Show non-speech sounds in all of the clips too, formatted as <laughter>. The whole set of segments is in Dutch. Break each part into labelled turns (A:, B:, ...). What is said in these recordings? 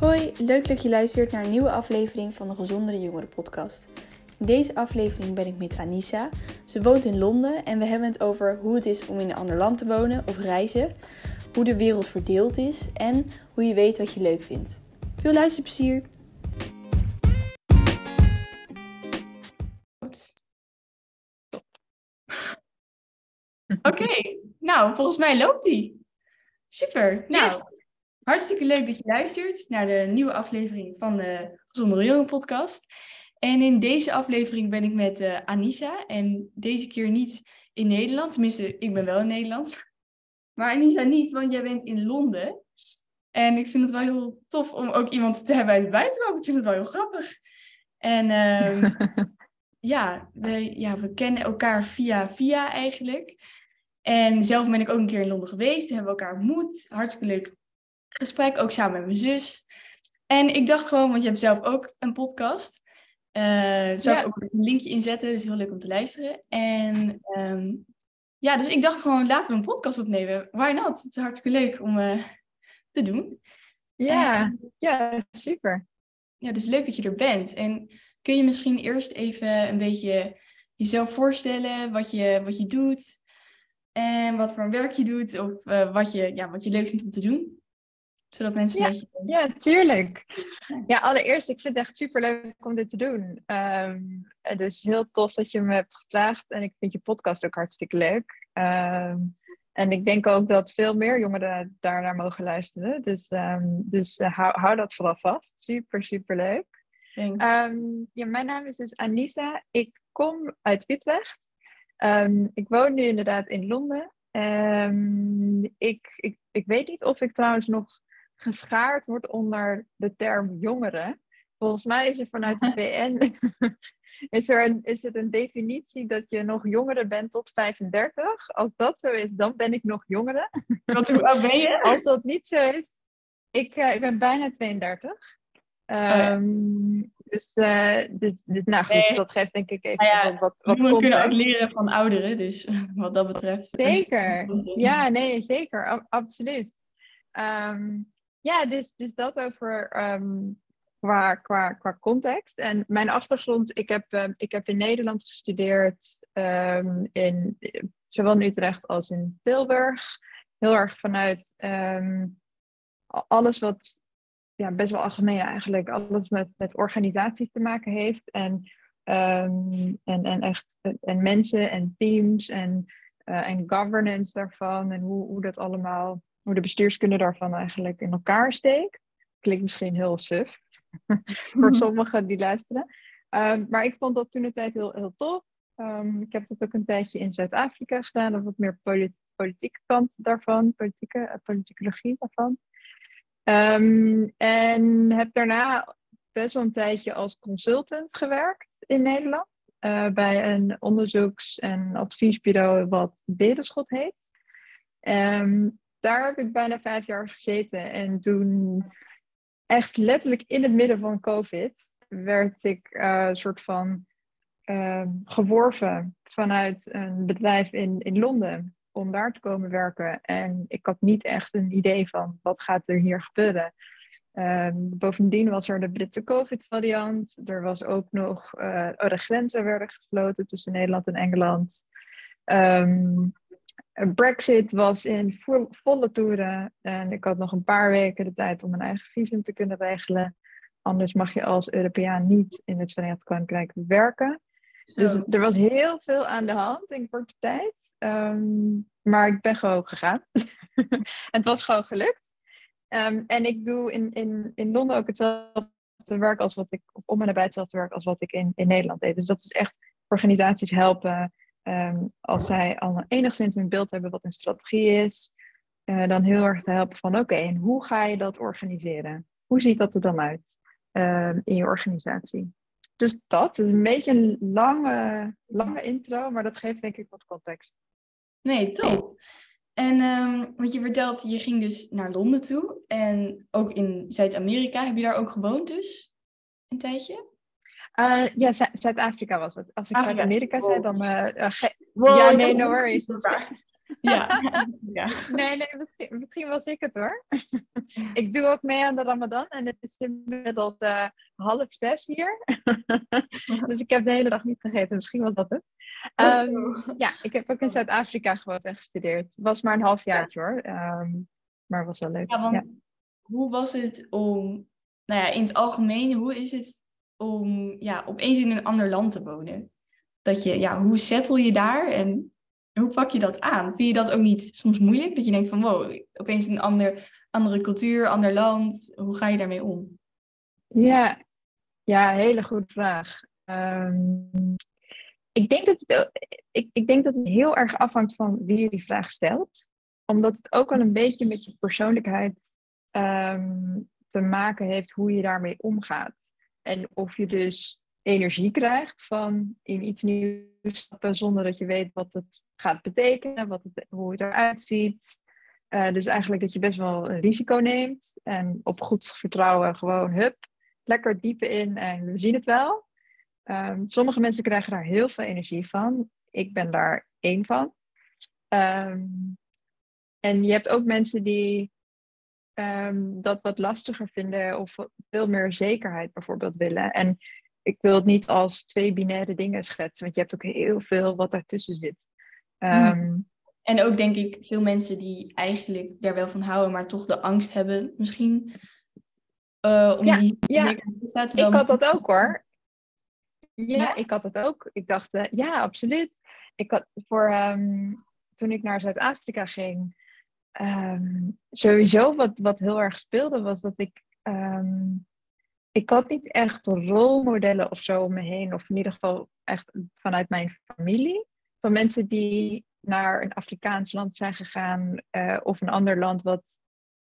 A: Hoi, leuk dat je luistert naar een nieuwe aflevering van de Gezondere Jongeren podcast. In deze aflevering ben ik met Anissa. Ze woont in Londen en we hebben het over hoe het is om in een ander land te wonen of reizen, hoe de wereld verdeeld is en hoe je weet wat je leuk vindt. Veel luisterplezier! Oké, nou volgens mij loopt die. Super. Nou, hartstikke leuk dat je luistert naar de nieuwe aflevering van de Gezondere Jongen podcast. En in deze aflevering ben ik met uh, Anissa. En deze keer niet in Nederland. Tenminste, ik ben wel in Nederland. Maar Anissa niet, want jij bent in Londen. En ik vind het wel heel tof om ook iemand te hebben uit het buitenland. Ik vind het wel heel grappig. En um, <laughs> ja, we, ja, we kennen elkaar via via eigenlijk. En zelf ben ik ook een keer in Londen geweest. Hebben we elkaar ontmoet. Hartstikke leuk gesprek, ook samen met mijn zus. En ik dacht gewoon, want je hebt zelf ook een podcast. Uh, zou ik ook een linkje inzetten, dus heel leuk om te luisteren. En um, ja, dus ik dacht gewoon, laten we een podcast opnemen. Why not? Het is hartstikke leuk om uh, te doen.
B: Ja, ja, super.
A: Ja, dus leuk dat je er bent. En kun je misschien eerst even een beetje jezelf voorstellen, wat je, wat je doet en wat voor werk je doet of uh, wat, je, ja, wat je leuk vindt om te doen? Zodat mensen
B: ja,
A: een beetje...
B: Ja, tuurlijk. Ja, allereerst, ik vind het echt super leuk om dit te doen. Um, het is heel tof dat je me hebt gevraagd. En ik vind je podcast ook hartstikke leuk. Um, en ik denk ook dat veel meer jongeren daarnaar mogen luisteren. Dus, um, dus uh, hou, hou, dat vooral vast. Super, super leuk. ja, mijn naam is dus Anissa. Ik kom uit Utrecht. ik woon nu inderdaad in Londen. ik, ik, ik weet niet of ik trouwens nog geschaard wordt onder de term jongeren. Volgens mij is er vanuit de <laughs> VN <laughs> is er een, is er een definitie dat je nog jongere bent tot 35. Als dat zo is, dan ben ik nog jongere. <laughs>
A: Wat, hoe oud ben je?
B: Als dat niet zo is, ik, uh, ik ben bijna 32. Um, oh, ja. um, dus, uh, dit, dit, nou goed, nee. dat geeft denk ik even
A: nou ja,
B: wat, wat,
A: We kunnen ook leren van ouderen, dus wat dat betreft.
B: Zeker, ja, nee, zeker, absoluut. Um, ja, dus, dus dat over um, qua, qua, qua context. En mijn achtergrond, ik heb, um, ik heb in Nederland gestudeerd, um, in, zowel in Utrecht als in Tilburg. Heel erg vanuit alles wat, ja, best wel algemeen eigenlijk, alles met, met organisaties te maken heeft. En, en, en echt en mensen en teams en, uh, en governance daarvan en hoe, hoe dat allemaal hoe de bestuurskunde daarvan eigenlijk in elkaar steekt. Klinkt misschien heel suf <laughs> voor <laughs> sommigen die luisteren. Um, maar ik vond dat toen de tijd heel, heel tof. Um, ik heb dat ook een tijdje in Zuid-Afrika gedaan, of wat meer polit politieke kant daarvan, politieke, uh, politicologie daarvan. Um, en heb daarna best wel een tijdje als consultant gewerkt in Nederland. Uh, bij een onderzoeks- en adviesbureau wat Berenschot heet. Um, daar heb ik bijna vijf jaar gezeten. En toen, echt letterlijk in het midden van COVID, werd ik uh, soort van uh, geworven vanuit een bedrijf in, in Londen om daar te komen werken. En ik had niet echt een idee van wat gaat er hier gebeuren. Uh, bovendien was er de Britse COVID-variant. Er was ook nog, uh, de grenzen werden gesloten tussen Nederland en Engeland. Um, Brexit was in vo volle toeren en ik had nog een paar weken de tijd om mijn eigen visum te kunnen regelen. Anders mag je als Europeaan niet in het Verenigd Koninkrijk werken. Zo. Dus er was heel veel aan de hand in korte tijd. Um, maar ik ben gewoon gegaan. <laughs> het was gewoon gelukt. Um, en ik doe in, in, in Londen ook hetzelfde werk als wat ik, om en nabij hetzelfde werk als wat ik in, in Nederland deed. Dus dat is echt organisaties helpen Um, als zij al enigszins een beeld hebben wat een strategie is, uh, dan heel erg te helpen van oké, en hoe ga je dat organiseren? Hoe ziet dat er dan uit um, in je organisatie? Dus dat is een beetje een lange, lange intro, maar dat geeft denk ik wat context.
A: Nee, top. En um, wat je vertelt, je ging dus naar Londen toe en ook in Zuid-Amerika. Heb je daar ook gewoond dus? Een tijdje?
B: Uh, ja, Zuid-Afrika was het. Als ik Zuid-Amerika zei, dan... Uh, wow, ja, nee, no worries.
A: Ja. <laughs> ja.
B: Nee, nee, misschien, misschien was ik het hoor. <laughs> ik doe ook mee aan de Ramadan en het is inmiddels uh, half zes hier. <laughs> dus ik heb de hele dag niet gegeten, misschien was dat het. Um, ja, ik heb ook in Zuid-Afrika gewoond en gestudeerd. Het was maar een half jaar hoor, um, maar het was wel leuk.
A: Ja, want hoe was het om, nou ja, in het algemeen, hoe is het om ja, opeens in een ander land te wonen? Dat je, ja, hoe settle je daar en hoe pak je dat aan? Vind je dat ook niet soms moeilijk? Dat je denkt van wow, opeens een ander, andere cultuur, ander land. Hoe ga je daarmee om?
B: Ja, ja hele goede vraag. Um, ik, denk dat het, ik, ik denk dat het heel erg afhangt van wie je die vraag stelt. Omdat het ook wel een beetje met je persoonlijkheid um, te maken heeft hoe je daarmee omgaat. En of je dus energie krijgt van in iets nieuws stappen zonder dat je weet wat het gaat betekenen, wat het, hoe het eruit ziet. Uh, dus eigenlijk dat je best wel een risico neemt en op goed vertrouwen gewoon hup, lekker diepe in en we zien het wel. Um, sommige mensen krijgen daar heel veel energie van. Ik ben daar één van. Um, en je hebt ook mensen die um, dat wat lastiger vinden of veel meer zekerheid bijvoorbeeld willen. En ik wil het niet als twee binaire dingen schetsen, want je hebt ook heel veel wat daartussen zit. Um,
A: en ook denk ik veel mensen die eigenlijk daar wel van houden, maar toch de angst hebben misschien.
B: Uh, om ja, die ja. ik had dat ook hoor. Ja, ik had het ook. Ik dacht, uh, ja, absoluut. Ik had voor um, toen ik naar Zuid-Afrika ging, um, sowieso wat, wat heel erg speelde, was dat ik um, ik had niet echt rolmodellen of zo om me heen, of in ieder geval echt vanuit mijn familie, van mensen die naar een Afrikaans land zijn gegaan uh, of een ander land wat,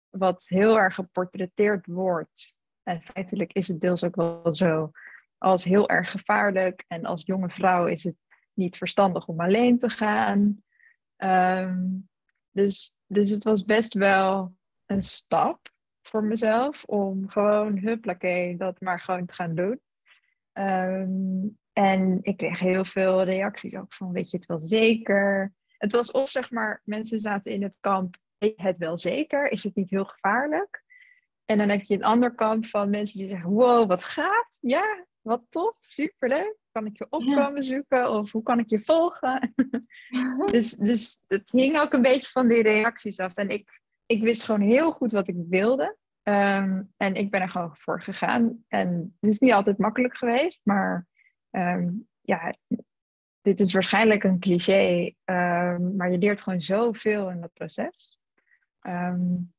B: wat heel erg geportretteerd wordt. En feitelijk is het deels ook wel zo als heel erg gevaarlijk. En als jonge vrouw is het niet verstandig om alleen te gaan. Um, dus, dus het was best wel een stap voor mezelf om gewoon, huppakee, dat maar gewoon te gaan doen. Ehm, en ik kreeg heel veel reacties ook van, weet je het wel zeker? Het was of zeg maar, mensen zaten in het kamp, weet je het wel zeker? Is het niet heel gevaarlijk? En dan heb je een ander kamp van mensen die zeggen, wow, wat gaaf, ja, wat tof, superleuk. Kan ik je opkomen zoeken of hoe kan ik je volgen? <laughs> dus, dus het hing ook een beetje van die reacties af. En ik ik wist gewoon heel goed wat ik wilde. Ehm, en ik ben er gewoon voor gegaan. En het is niet altijd makkelijk geweest, maar ehm, ja, dit is waarschijnlijk een cliché, um, maar je leert gewoon zoveel in dat proces.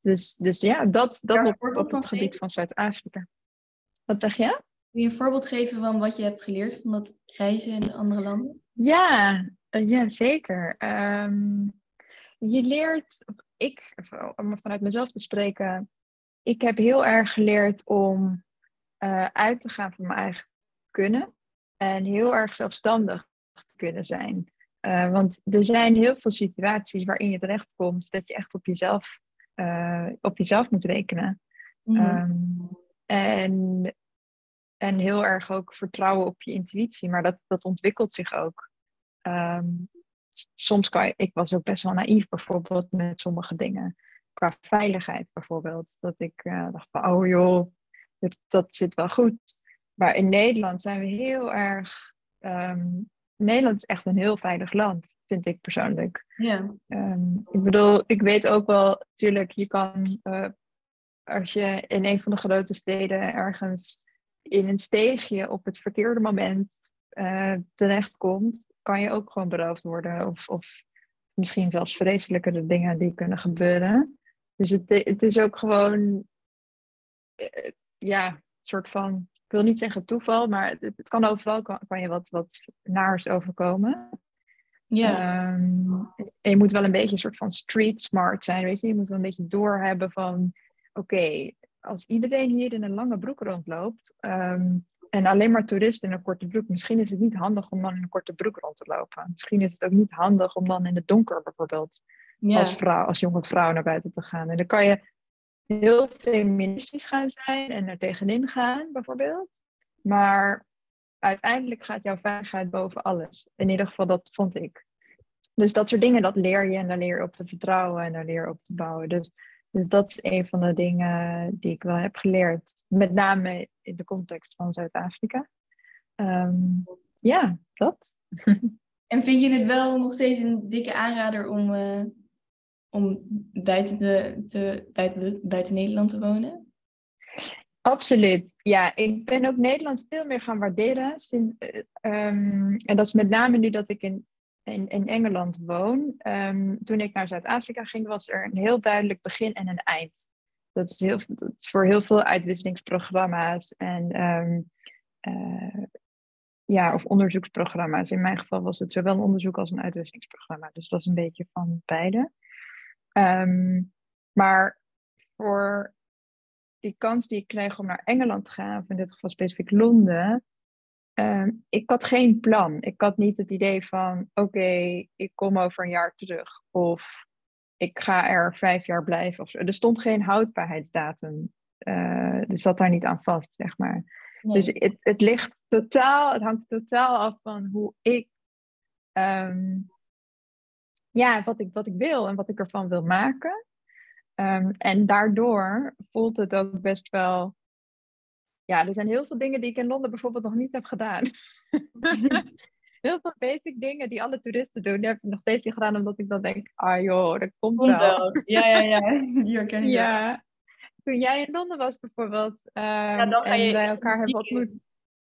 B: dus, dus ja, dat, dat op, op het gebied van Zuid-Afrika. Wat zeg je?
A: Kun je een voorbeeld geven van wat je hebt geleerd van dat reizen in andere landen?
B: Ja, uh, ja zeker. je leert, ik, om vanuit mezelf te spreken, ik heb heel erg geleerd om uh, uit te gaan van mijn eigen kunnen en heel erg zelfstandig te kunnen zijn. Uh, want er zijn heel veel situaties waarin je terechtkomt dat je echt op jezelf, uh, op jezelf moet rekenen. Mm um, en, en heel erg ook vertrouwen op je intuïtie, maar dat, dat ontwikkelt zich ook. Um, soms kan je, ik was ook best wel naïef bijvoorbeeld met sommige dingen. Qua veiligheid bijvoorbeeld. Dat ik uh, dacht van, oh joh, dat, dat zit wel goed. Maar in Nederland zijn we heel erg... Um, Nederland is echt een heel veilig land, vind ik persoonlijk. Ja. Um, ik bedoel, ik weet ook wel, natuurlijk, je kan... Uh, als je in een van de grote steden ergens in een steegje op het verkeerde moment uh, terechtkomt, kan je ook gewoon beroofd worden. Of, of misschien zelfs vreselijkere dingen die kunnen gebeuren. Dus het, het is ook gewoon, uh, ja, een soort van, ik wil niet zeggen toeval, maar het, het kan overal, kan, kan, je wat, wat naars overkomen. Ja. Um, je moet wel een beetje een soort van street smart zijn, weet je. Je moet wel een beetje doorhebben van, oké, als iedereen hier in een lange broek rondloopt, um, en alleen maar toeristen in een korte broek. Misschien is het niet handig om dan in een korte broek rond te lopen. Misschien is het ook niet handig om dan in het donker bijvoorbeeld als vrouw, als jonge vrouw naar buiten te gaan. En dan kan je heel feministisch gaan zijn en er tegenin gaan bijvoorbeeld. Maar uiteindelijk gaat jouw veiligheid boven alles. In ieder geval, dat vond ik. dus dat soort dingen, dat leer je en daar leer je op te vertrouwen en daar leer je op te bouwen. Dus, dus dat is een van de dingen die ik wel heb geleerd, met name in de context van Zuid-Afrika. Ehm, ja, dat. <laughs>
A: En vind je het wel nog steeds een dikke aanrader om, uh, om buiten, de, te, buiten, buiten Nederland te wonen?
B: Absoluut. Ja, ik ben ook Nederland veel meer gaan waarderen. Sinds, uh, um, en dat is met name nu dat ik in, in, in Engeland woon. Um, toen ik naar Zuid-Afrika ging, was er een heel duidelijk begin en een eind. Dat is, heel, voor heel veel uitwisselingsprogramma's en um, uh, ja, of onderzoeksprogramma's. In mijn geval was het zowel een onderzoek als een uitwisselingsprogramma. Dus dat is een beetje van beide. Um, maar voor die kans die ik kreeg om naar Engeland te gaan, of in dit geval specifiek Londen, um, ik had geen plan. Ik had niet het idee van, oké, ik kom over een jaar terug. Of ik ga er vijf jaar blijven. Of zo. Er stond geen houdbaarheidsdatum. Uh, dus zat daar niet aan vast, zeg maar. Dus het, het ligt totaal, het hangt totaal af van hoe ik, um, ja, wat ik, wat ik wil en wat ik ervan wil maken. Um, en daardoor voelt het ook best wel, ja, er zijn heel veel dingen die ik in Londen bijvoorbeeld nog niet heb gedaan. <laughs> heel veel basic dingen die alle toeristen doen, die heb ik nog steeds niet gedaan, omdat ik dan denk, ah joh, dat komt, wel. wel.
A: Ja, ja, ja, <laughs> die herken ik
B: Ja, toen jij in Londen was bijvoorbeeld um, ja, dan ga je en wij elkaar hebben ontmoet.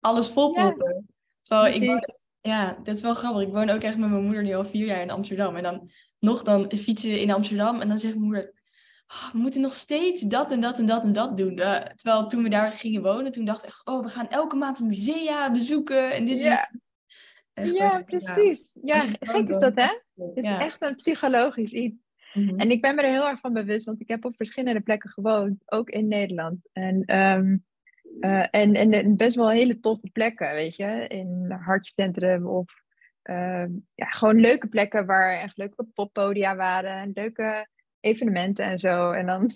A: Alles volproppen. Ja, ik ja, dat is wel grappig. Ik woon ook echt met mijn moeder nu al vier jaar in Amsterdam. En dan nog dan fietsen we in Amsterdam en dan zegt mijn moeder... Oh, we moeten nog steeds dat en dat en dat en dat doen. Uh, terwijl toen we daar gingen wonen, toen dacht ik echt... Oh, we gaan elke maand een musea bezoeken en dit
B: ja. Ja, precies. Ja, ja gek is dat, hè? Het is echt een psychologisch iets. Mhm. En ik ben me er heel erg van bewust, want ik heb op verschillende plekken gewoond, ook in Nederland. En, um, uh, en, en, best wel hele toffe plekken, weet je, in hartcentrum of uh, ja, gewoon leuke plekken waar echt leuke poppodia waren en leuke evenementen en zo. En dan,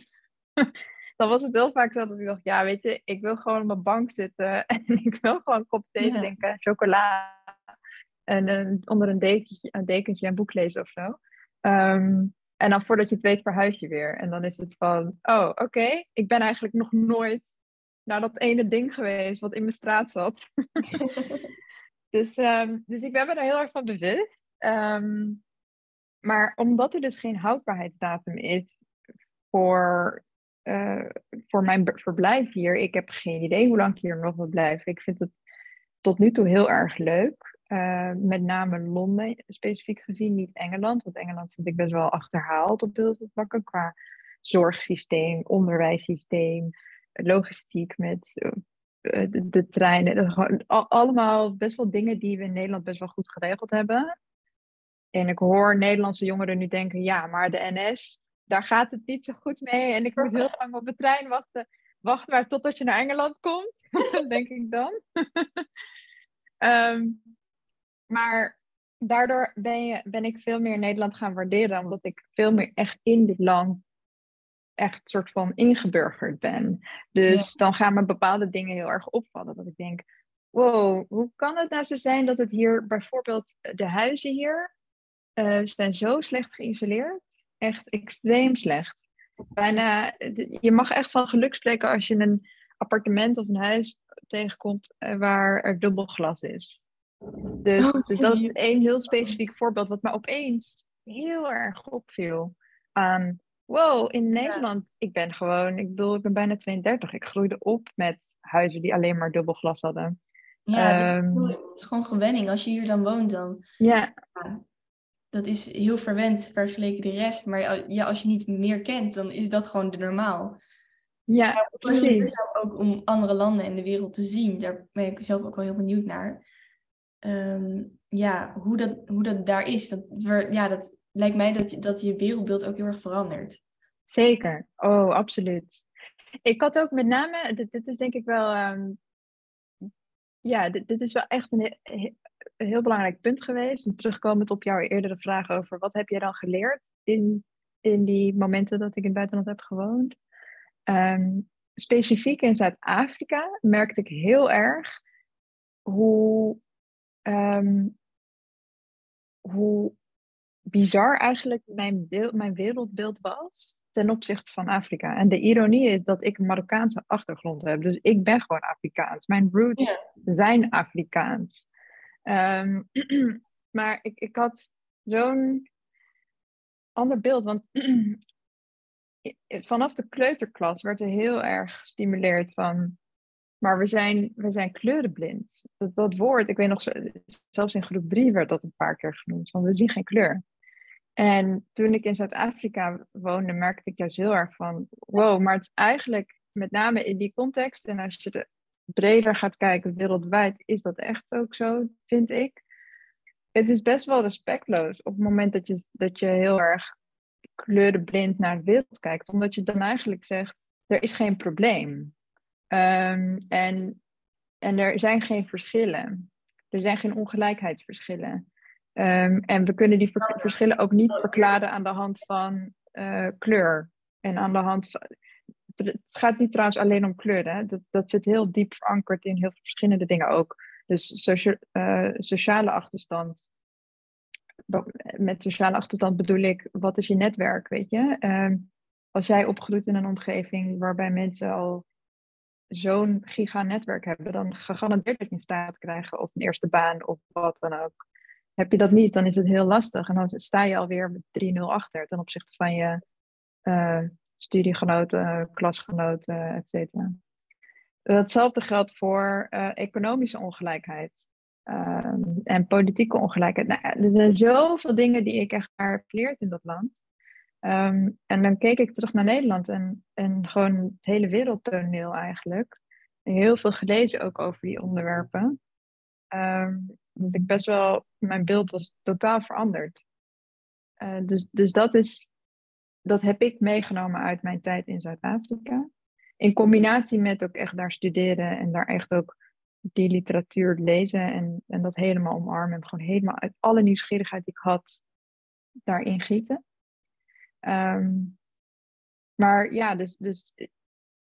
B: <laughs> dan was het heel vaak zo dat ik dacht, ja, weet je, ik wil gewoon op mijn bank zitten <laughs> en ik wil gewoon een kop thee drinken, chocola en onder een dekentje, een dekentje een boek lezen of zo. Um, en dan voordat je het weet verhuis je weer. En dan is het van, oh oké, ik ben eigenlijk nog nooit naar dat ene ding geweest wat in mijn straat zat. <laughs> dus, um, dus ik ben me er heel erg van bewust. Um, maar omdat er dus geen houdbaarheidsdatum is voor, uh, voor mijn verblijf hier, ik heb geen idee hoe lang ik hier nog wil blijven. Ik vind het tot nu toe heel erg leuk. Uh, met name Londen specifiek gezien, niet Engeland. Want Engeland vind ik best wel achterhaald op heel veel vlakken. Qua zorgsysteem, onderwijssysteem, logistiek met de, de, treinen. allemaal best wel dingen die we in Nederland best wel goed geregeld hebben. En ik hoor Nederlandse jongeren nu denken, ja, maar de NS, daar gaat het niet zo goed mee. En ik moet heel <laughs> lang op de trein wachten. Wacht maar totdat je naar Engeland komt, <laughs> <laughs> denk ik dan. um, Maar daardoor ben, je, ben ik veel meer Nederland gaan waarderen, omdat ik veel meer echt in dit land echt soort van ingeburgerd ben. Dus dan gaan me bepaalde dingen heel erg opvallen. Dat ik denk, wow, hoe kan het nou zo zijn dat het hier bijvoorbeeld de huizen hier uh, zijn zo slecht geïsoleerd? Echt extreem slecht. Bijna, je mag echt van geluk spreken als je een appartement of een huis tegenkomt eh, waar er dubbel glas is. Dus, oh, dus dat is één heel specifiek voorbeeld wat me opeens heel erg opviel. Aan, wow, in Nederland, ik ben gewoon, ik bedoel, ik ben bijna 32. Ik groeide op met huizen die alleen maar dubbel glas hadden.
A: Ja, um, het is gewoon gewenning. Als je hier dan woont, dan...
B: Ja.
A: Dat is heel verwend vergeleken de rest. Maar ja, als je niet meer kent, dan is dat gewoon de normaal.
B: Ja, precies.
A: Ook om andere landen in de wereld te zien. Daar ben ik zelf ook wel heel benieuwd naar um, ja, hoe, dat, hoe dat daar is. Dat, ja, dat lijkt mij dat, dat je wereldbeeld ook heel erg verandert.
B: Zeker, oh, absoluut. Ik had ook met name, dit, dit is denk ik wel, um, ja, dit, dit, is wel echt een, een heel belangrijk punt geweest. En terugkomend op jouw eerdere vraag over wat heb je dan geleerd in, in die momenten dat ik in het buitenland heb gewoond. Um, specifiek in Zuid-Afrika merkte ik heel erg hoe um, hoe bizar eigenlijk mijn, beeld, mijn wereldbeeld was ten opzichte van Afrika. En de ironie is dat ik een Marokkaanse achtergrond heb. Dus ik ben gewoon Afrikaans. Mijn roots zijn Afrikaans. Ehm, <clears throat> maar ik, ik had zo'n ander beeld. Want <clears throat> vanaf de kleuterklas werd er heel erg gestimuleerd van. Maar we zijn, we zijn kleurenblind. Dat, dat woord, ik weet nog, zelfs in groep drie werd dat een paar keer genoemd. Van we zien geen kleur. En toen ik in Zuid-Afrika woonde, merkte ik juist heel erg van, wow, maar het is eigenlijk met name in die context en als je er breder gaat kijken wereldwijd, is dat echt ook zo, vind ik. Het is best wel respectloos op het moment dat je, dat je heel erg kleurenblind naar de wereld kijkt, omdat je dan eigenlijk zegt, er is geen probleem. Um, en, en er zijn geen verschillen. Er zijn geen ongelijkheidsverschillen. Um, en we kunnen die verschillen ook niet verklaren aan de hand van uh, kleur. En aan de hand van. Het gaat niet trouwens alleen om kleur. Hè? Dat, dat zit heel diep verankerd in heel veel verschillende dingen ook. Dus uh, sociale achterstand. Met sociale achterstand bedoel ik, wat is je netwerk, weet je? Um, als jij opgroeit in een omgeving waarbij mensen al zo'n giganetwerk hebben, dan gegarandeerd dat je een staat krijgen of een eerste baan of wat dan ook. Heb je dat niet, dan is het heel lastig. En dan sta je alweer met 3-0 achter ten opzichte van je uh, studiegenoten, klasgenoten, et cetera. Hetzelfde geldt voor uh, economische ongelijkheid uh, en politieke ongelijkheid. Nou, er zijn zoveel dingen die ik echt heb geleerd in dat land. Um, en dan keek ik terug naar Nederland en, en gewoon het hele wereldtoneel eigenlijk. Heel veel gelezen ook over die onderwerpen. Um, dat ik best wel, mijn beeld was totaal veranderd. Uh, dus, dus dat is, dat heb ik meegenomen uit mijn tijd in Zuid-Afrika. In combinatie met ook echt daar studeren en daar echt ook die literatuur lezen en, en dat helemaal omarmen. En gewoon helemaal uit alle nieuwsgierigheid die ik had, daarin gieten. Um, maar ja, dus, dus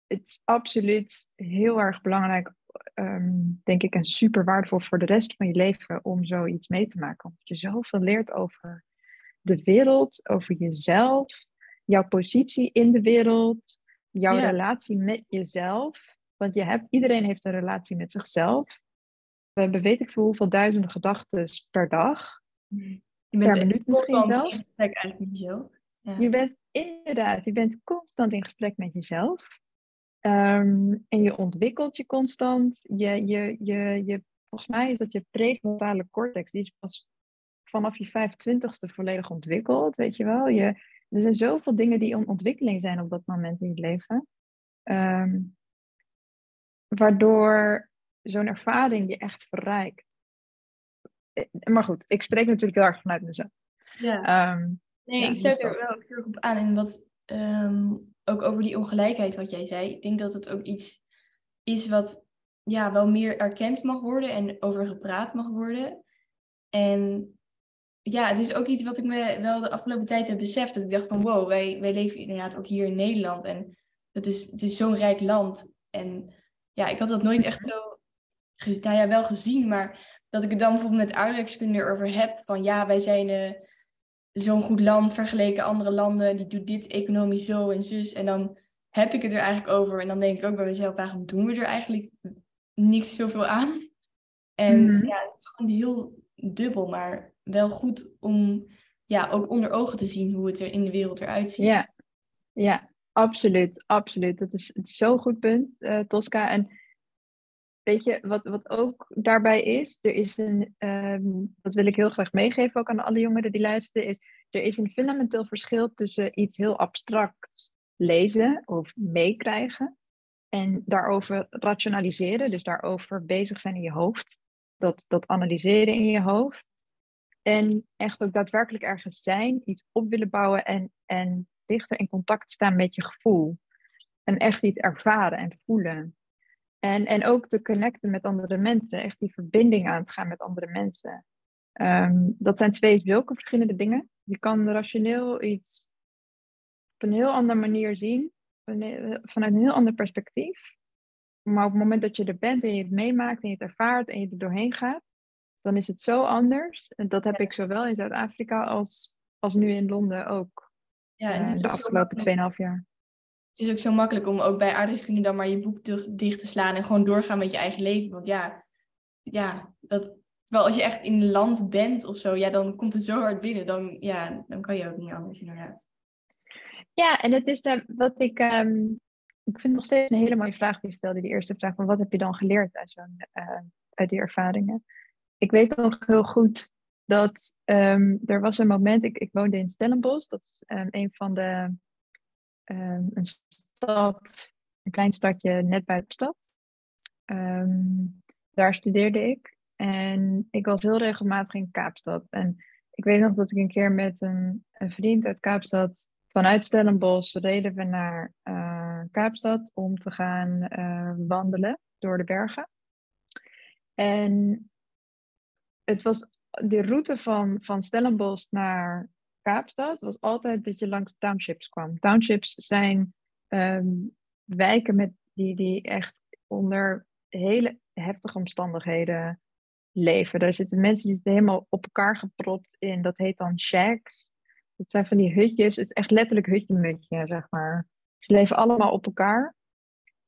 B: het is absoluut heel erg belangrijk um, denk ik, en super waardevol voor de rest van je leven om zoiets mee te maken. Omdat je zoveel leert over de wereld, over jezelf, jouw positie in de wereld, jouw relatie met jezelf. Want je hebt, iedereen heeft een relatie met zichzelf. We hebben weet ik veel hoeveel duizenden gedachten per dag.
A: Je bent per minuut misschien zelf. in gesprek eigenlijk met jezelf.
B: Ja. Je bent inderdaad, je bent constant in gesprek met jezelf. Ehm, en je ontwikkelt je constant. Je, je, je, je, volgens mij is dat je prefrontale cortex, die is pas vanaf je 25ste volledig ontwikkeld, weet je wel. Je, er zijn zoveel dingen die in ontwikkeling zijn op dat moment in je leven. Ehm, waardoor zo'n ervaring je echt verrijkt. Eh, maar goed, ik spreek natuurlijk heel erg vanuit mezelf.
A: Ja. Um, nee, ik sluit er wel heel erg op aan in wat ook over die ongelijkheid wat jij zei. Ik denk dat het ook iets is wat ja, wel meer erkend mag worden en over gepraat mag worden. En ja, het is ook iets wat ik me wel de afgelopen tijd heb beseft. Dat ik dacht van wow, wij, wij leven inderdaad ook hier in Nederland. En het is, het is zo'n rijk land. En ja, ik had dat nooit echt zo nou ja, wel gezien. Maar dat ik het dan bijvoorbeeld met aardrijkskunde erover heb. Van ja, wij zijn... Uh, zo'n goed land vergeleken andere landen. Die doet dit economisch zo en zus. En dan heb ik het er eigenlijk over. En dan denk ik ook bij mezelf, waarom doen we er eigenlijk niks zoveel aan? En mhm. ja, het is gewoon heel dubbel, maar wel goed om ja, ook onder ogen te zien hoe het er in de wereld eruit ziet.
B: Ja, ja absoluut, absoluut. Dat is, zo'n goed punt, uh, Tosca. En weet je, wat, wat ook daarbij is, er is een, um, dat wil ik heel graag meegeven ook aan alle jongeren die luisteren, is er is een fundamenteel verschil tussen iets heel abstract lezen of meekrijgen en daarover rationaliseren, dus daarover bezig zijn in je hoofd, dat, dat analyseren in je hoofd. En echt ook daadwerkelijk ergens zijn, iets op willen bouwen en, en dichter in contact staan met je gevoel. En echt iets ervaren en voelen. En, en ook te connecten met andere mensen, echt die verbinding aan te gaan met andere mensen. Ehm, dat zijn twee zulke verschillende dingen. Je kan rationeel iets op een heel andere manier zien, vanuit een heel ander perspectief. Maar op het moment dat je er bent en je het meemaakt en je het ervaart en je er doorheen gaat, dan is het zo anders. En dat heb ik zowel in Zuid-Afrika als als nu in Londen ook. Ja, en de afgelopen 2,5 jaar.
A: Het is ook zo makkelijk om ook bij aardrijkskunde dan maar je boek dicht te slaan en gewoon doorgaan met je eigen leven. Want ja, ja dat, terwijl als je echt in een land bent of zo, ja, dan komt het zo hard binnen. Dan, ja, dan kan je ook niet anders, inderdaad.
B: Ja, en het is daar wat ik. Um, ik vind nog steeds een hele mooie vraag die je stelde, die eerste vraag van wat heb je dan geleerd uit, zo'n, uh, uit die ervaringen? Ik weet nog heel goed dat um, er was een moment, ik, ik woonde in Stellenbosch, dat is um, een van de, um, een stad, een klein stadje net buiten de stad. daar studeerde ik en ik was heel regelmatig in Kaapstad. En ik weet nog dat ik een keer met een, een vriend uit Kaapstad vanuit Stellenbosch reden we naar uh, Kaapstad om te gaan uh, wandelen door de bergen. En het was de route van, van Stellenbosch naar Kaapstad was altijd dat je langs townships kwam. Townships zijn um, wijken met die, die echt onder hele heftige omstandigheden leven. Daar zitten mensen die helemaal op elkaar gepropt in. Dat heet dan shacks. Dat zijn van die hutjes. Het is echt letterlijk hutje-mutje, zeg maar. Ze leven allemaal op elkaar.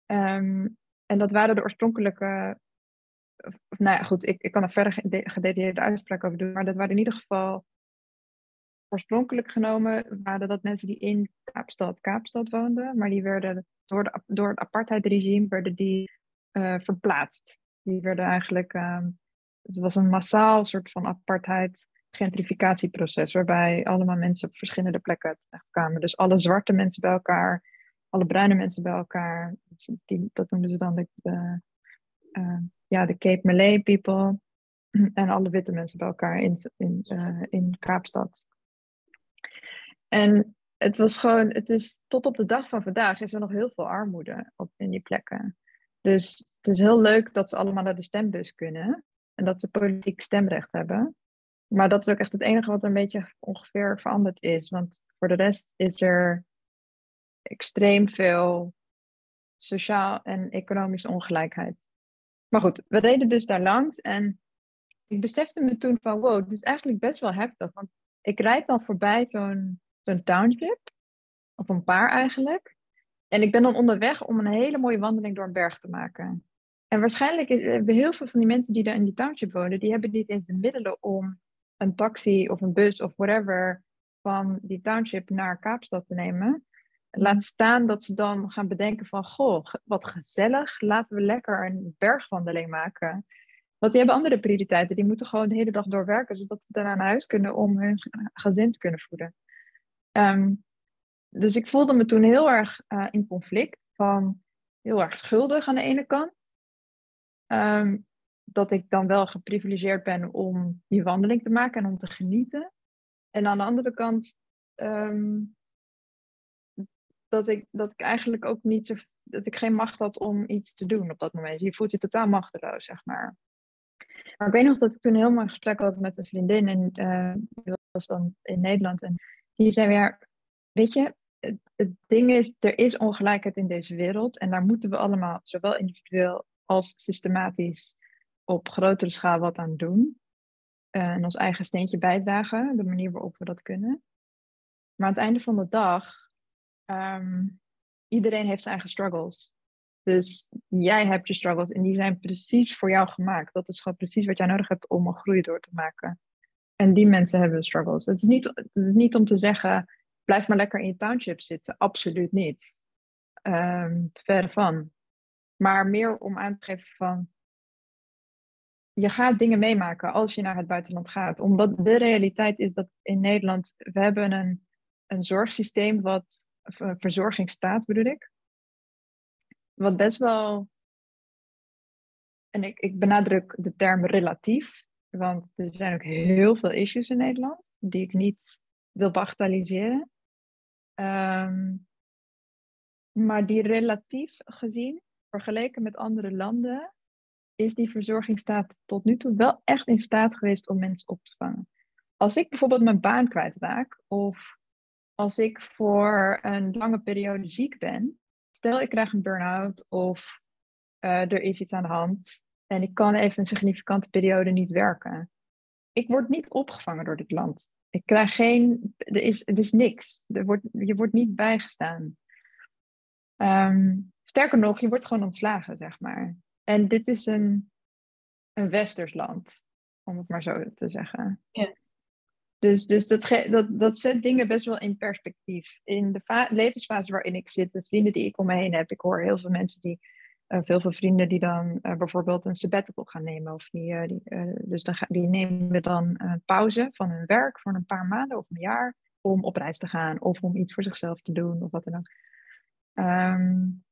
B: Um, en dat waren de oorspronkelijke nou ja, goed, ik, ik kan er verder gedetailleerde uitspraak over doen, maar dat waren in ieder geval oorspronkelijk genomen, waren dat mensen die in Kaapstad, Kaapstad woonden, maar die werden door, de, door het apartheidregime werden die uh, verplaatst. Die werden eigenlijk, uh, het was een massaal soort van apartheid gentrificatieproces, waarbij allemaal mensen op verschillende plekken terecht kwamen. Dus alle zwarte mensen bij elkaar, alle bruine mensen bij elkaar, die, dat noemden ze dan de, uh, ja, de Cape Malay people <clears throat> en alle witte mensen bij elkaar in, in, uh, in Kaapstad. En het was gewoon, het is tot op de dag van vandaag is er nog heel veel armoede op, in die plekken. Dus het is heel leuk dat ze allemaal naar de stembus kunnen en dat ze politiek stemrecht hebben. Maar dat is ook echt het enige wat een beetje ongeveer veranderd is. Want voor de rest is er extreem veel sociaal en economische ongelijkheid. Maar goed, we reden dus daar langs en ik besefte me toen van wow, dit is eigenlijk best wel heftig. Want ik rijd dan voorbij zo'n township, of een paar eigenlijk. En ik ben dan onderweg om een hele mooie wandeling door een berg te maken. En waarschijnlijk is, hebben heel veel van die mensen die daar in die township wonen, die hebben niet eens de middelen om een taxi of een bus of whatever van die township naar Kaapstad te nemen. Laat staan dat ze dan gaan bedenken van, goh, wat gezellig, laten we lekker een bergwandeling maken. Want die hebben andere prioriteiten. Die moeten gewoon de hele dag doorwerken, zodat ze daarna naar huis kunnen om hun gezin te kunnen voeden. Ehm, dus ik voelde me toen heel erg uh, in conflict van heel erg schuldig aan de ene kant. Ehm, dat ik dan wel geprivilegeerd ben om die wandeling te maken en om te genieten. En aan de andere kant ehm, dat ik, dat ik eigenlijk ook niet zo, dat ik geen macht had om iets te doen op dat moment. Je voelt je totaal machteloos, zeg maar. Maar ik weet nog dat ik toen heel mooi gesprek had met een vriendin en uh, die was dan in Nederland en die zei weer, weet je, het, het ding is, er is ongelijkheid in deze wereld en daar moeten we allemaal, zowel individueel als systematisch, op grotere schaal wat aan doen. Uh, en ons eigen steentje bijdragen, de manier waarop we dat kunnen. Maar aan het einde van de dag Ehm, iedereen heeft zijn eigen struggles. Dus jij hebt je struggles en die zijn precies voor jou gemaakt. Dat is gewoon precies wat jij nodig hebt om een groei door te maken. En die mensen hebben struggles. Het is niet, het is niet om te zeggen, blijf maar lekker in je township zitten. Absoluut niet. Um, verre van. Maar meer om aan te geven van, je gaat dingen meemaken als je naar het buitenland gaat. Omdat de realiteit is dat in Nederland, we hebben een, een zorgsysteem wat verzorgingsstaat bedoel ik. Wat best wel, en ik, ik benadruk de term relatief, want er zijn ook heel veel issues in Nederland die ik niet wil bagatelliseren. Ehm, maar die relatief gezien, vergeleken met andere landen, is die verzorgingsstaat tot nu toe wel echt in staat geweest om mensen op te vangen. Als ik bijvoorbeeld mijn baan kwijtraak of als ik voor een lange periode ziek ben, stel ik krijg een burn-out of uh, er is iets aan de hand en ik kan even een significante periode niet werken. Ik word niet opgevangen door dit land. Ik krijg geen, er is, er is niks. Er wordt, je wordt niet bijgestaan. Ehm, sterker nog, je wordt gewoon ontslagen, zeg maar. En dit is een, een westers land, om het maar zo te zeggen.
A: Ja.
B: Dus, dus dat, dat, zet dingen best wel in perspectief. In de levensfase waarin ik zit, de vrienden die ik om me heen heb, ik hoor heel veel mensen die, uh, veel veel vrienden die dan uh, bijvoorbeeld een sabbatical gaan nemen. Of die, uh, die, dus dan die nemen dan een pauze van hun werk voor een paar maanden of een jaar om op reis te gaan of om iets voor zichzelf te doen of wat dan ook. Um,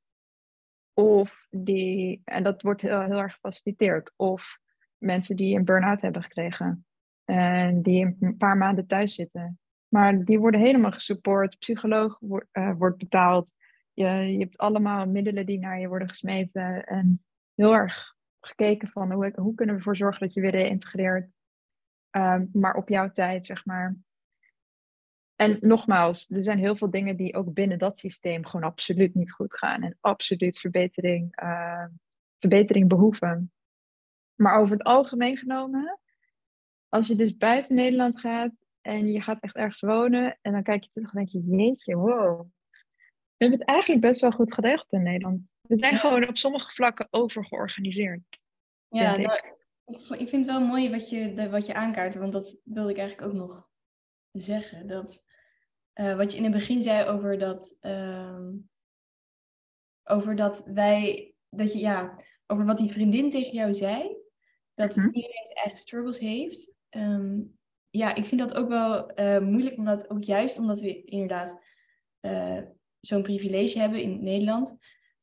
B: of die, en dat wordt heel, heel erg gefaciliteerd, of mensen die een burn-out hebben gekregen en die een paar maanden thuis zitten. Maar die worden helemaal gesupport, psycholoog wordt, uh, wordt betaald. Je, je hebt allemaal middelen die naar je worden gesmeten. En heel erg gekeken van hoe, hoe kunnen we ervoor zorgen dat je weer reïntegreert. Um, maar op jouw tijd, zeg maar. En nogmaals, er zijn heel veel dingen die ook binnen dat systeem gewoon absoluut niet goed gaan. En absoluut verbetering, uh, verbetering behoeven. Maar over het algemeen genomen, als je dus buiten Nederland gaat en je gaat echt ergens wonen en dan kijk je terug en denk je, jeetje, wow. We hebben het eigenlijk best wel goed geregeld in Nederland. We zijn gewoon op sommige vlakken overgeorganiseerd.
A: Ja, nou, ik. vind het wel mooi wat je, wat je aankaart, want dat wilde ik eigenlijk ook nog zeggen. Dat uh, wat je in het begin zei over dat, uh, over dat wij, dat je, ja, over wat die vriendin tegen jou zei, dat -hmm. iedereen zijn eigen struggles heeft. Um, ja, ik vind dat ook wel uh, moeilijk, omdat ook juist omdat we inderdaad uh, zo'n privilege hebben in Nederland,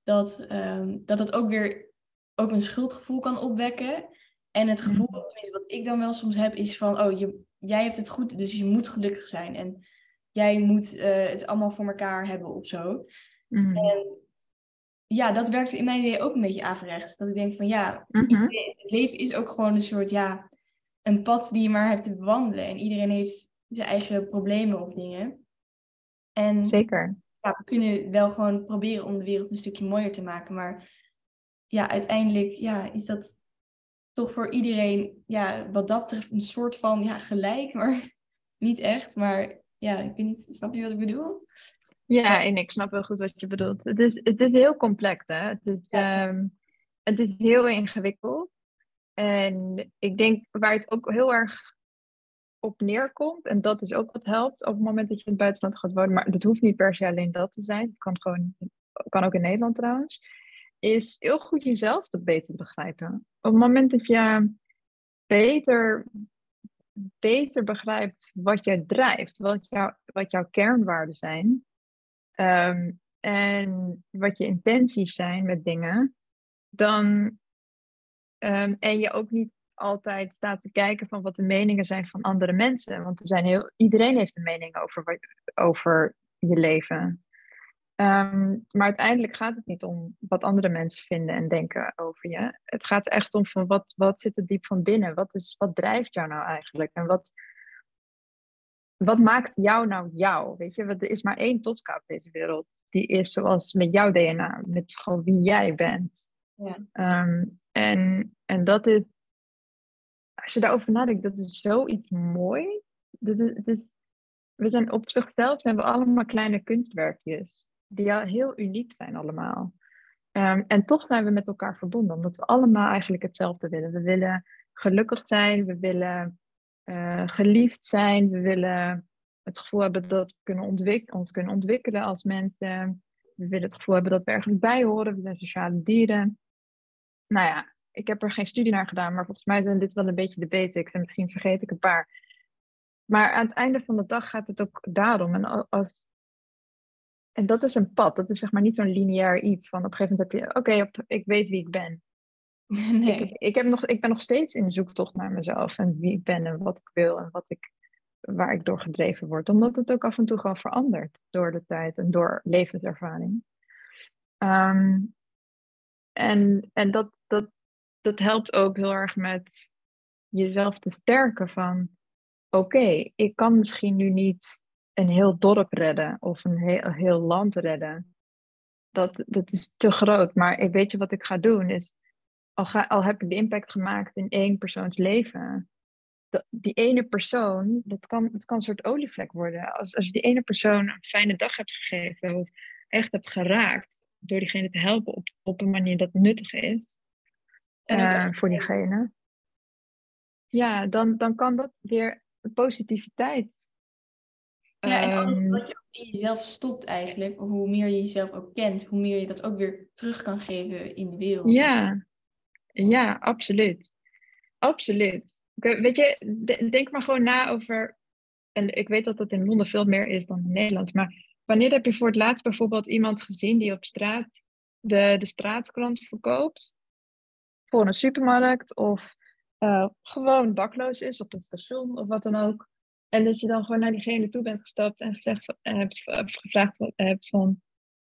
A: dat, um, dat het ook weer ook een schuldgevoel kan opwekken. En het gevoel, mm tenminste wat ik dan wel soms heb, is van, oh, je, jij hebt het goed, dus je moet gelukkig zijn. En jij moet uh, het allemaal voor elkaar hebben of zo. Mm. En ja, dat werkt in mijn idee ook een beetje averechts. Dat ik denk van ja, mm -hmm. het leven is ook gewoon een soort, ja, een pad die je maar hebt te bewandelen. En iedereen heeft zijn eigen problemen of dingen. En
B: Zeker.
A: Ja, we kunnen wel gewoon proberen om de wereld een stukje mooier te maken. Maar ja, uiteindelijk ja, is dat toch voor iedereen, ja, wat dat betreft, een soort van ja, gelijk, maar <laughs> niet echt. Maar ja, ik weet niet, snap je wat ik bedoel?
B: Ja, en ik snap wel goed wat je bedoelt. Het is, het is heel complex, hè? Het is, ja. um, het is heel ingewikkeld. En ik denk waar het ook heel erg op neerkomt, en dat is ook wat helpt op het moment dat je in het buitenland gaat wonen, maar dat hoeft niet per se alleen dat te zijn, het kan, gewoon, kan ook in Nederland trouwens, is heel goed jezelf te beter begrijpen. Op het moment dat je beter beter begrijpt wat jij drijft, wat, jou, wat jouw kernwaarden zijn um, en wat je intenties zijn met dingen, dan um, en je ook niet altijd staat te kijken van wat de meningen zijn van andere mensen, want er zijn heel, iedereen heeft een mening over, over je leven. Um, maar uiteindelijk gaat het niet om wat andere mensen vinden en denken over je. Het gaat echt om van wat, wat zit er diep van binnen? Wat, is, wat drijft jou nou eigenlijk? En wat, wat maakt jou nou jou? Weet je, er is maar één Tosca op deze wereld. Die is zoals met jouw DNA, met gewoon wie jij bent. Ja. Um, en, en dat is, als je daarover nadenkt, dat is zoiets moois. Dat is, het is, we zijn op zichzelf zijn we allemaal kleine kunstwerkjes die heel uniek zijn allemaal. Um, en toch zijn we met elkaar verbonden, omdat we allemaal eigenlijk hetzelfde willen. We willen gelukkig zijn, we willen uh, geliefd zijn, we willen het gevoel hebben dat we kunnen ontwik ons kunnen ontwikkelen als mensen. We willen het gevoel hebben dat we ergens bij horen, we zijn sociale dieren. Nou ja, ik heb er geen studie naar gedaan, maar volgens mij zijn dit wel een beetje de basics en misschien vergeet ik een paar. Maar aan het einde van de dag gaat het ook daarom. En als, en dat is een pad. Dat is zeg maar niet zo'n lineair iets van op een gegeven moment heb je, oké, okay, ik weet wie ik ben. <laughs> Nee. Ik, ik, heb nog, ik ben nog steeds in de zoektocht naar mezelf en wie ik ben en wat ik wil en wat ik, waar ik door gedreven word. Omdat het ook af en toe gewoon verandert door de tijd en door levenservaring. Um, en en dat, dat, dat helpt ook heel erg met jezelf te sterken van oké, ik kan misschien nu niet een heel dorp redden of een heel, heel land redden. Dat, dat is te groot. Maar ik weet je wat ik ga doen? Is, al, ga, al heb ik de impact gemaakt in één persoons leven, die ene persoon, dat kan, dat kan een soort olievlek worden. Als, als je die ene persoon een fijne dag hebt gegeven, of echt hebt geraakt, door diegene te helpen op, op een manier dat nuttig is uh, voor diegene. Ja, dan, dan kan dat weer positiviteit.
A: Ja, en alles um, wat je in jezelf stopt eigenlijk, hoe meer je jezelf ook kent, hoe meer je dat ook weer terug kan geven in de wereld.
B: Ja, ja absoluut. Absoluut. Weet je, denk maar gewoon na over. En ik weet dat dat in Londen veel meer is dan in Nederland. Maar wanneer heb je voor het laatst bijvoorbeeld iemand gezien die op straat de, de straatkrant verkoopt? Voor een supermarkt of uh, gewoon dakloos is op het station of wat dan ook. En dat je dan gewoon naar diegene toe bent gestapt en gezegd, en hebt, gevraagd hebt van...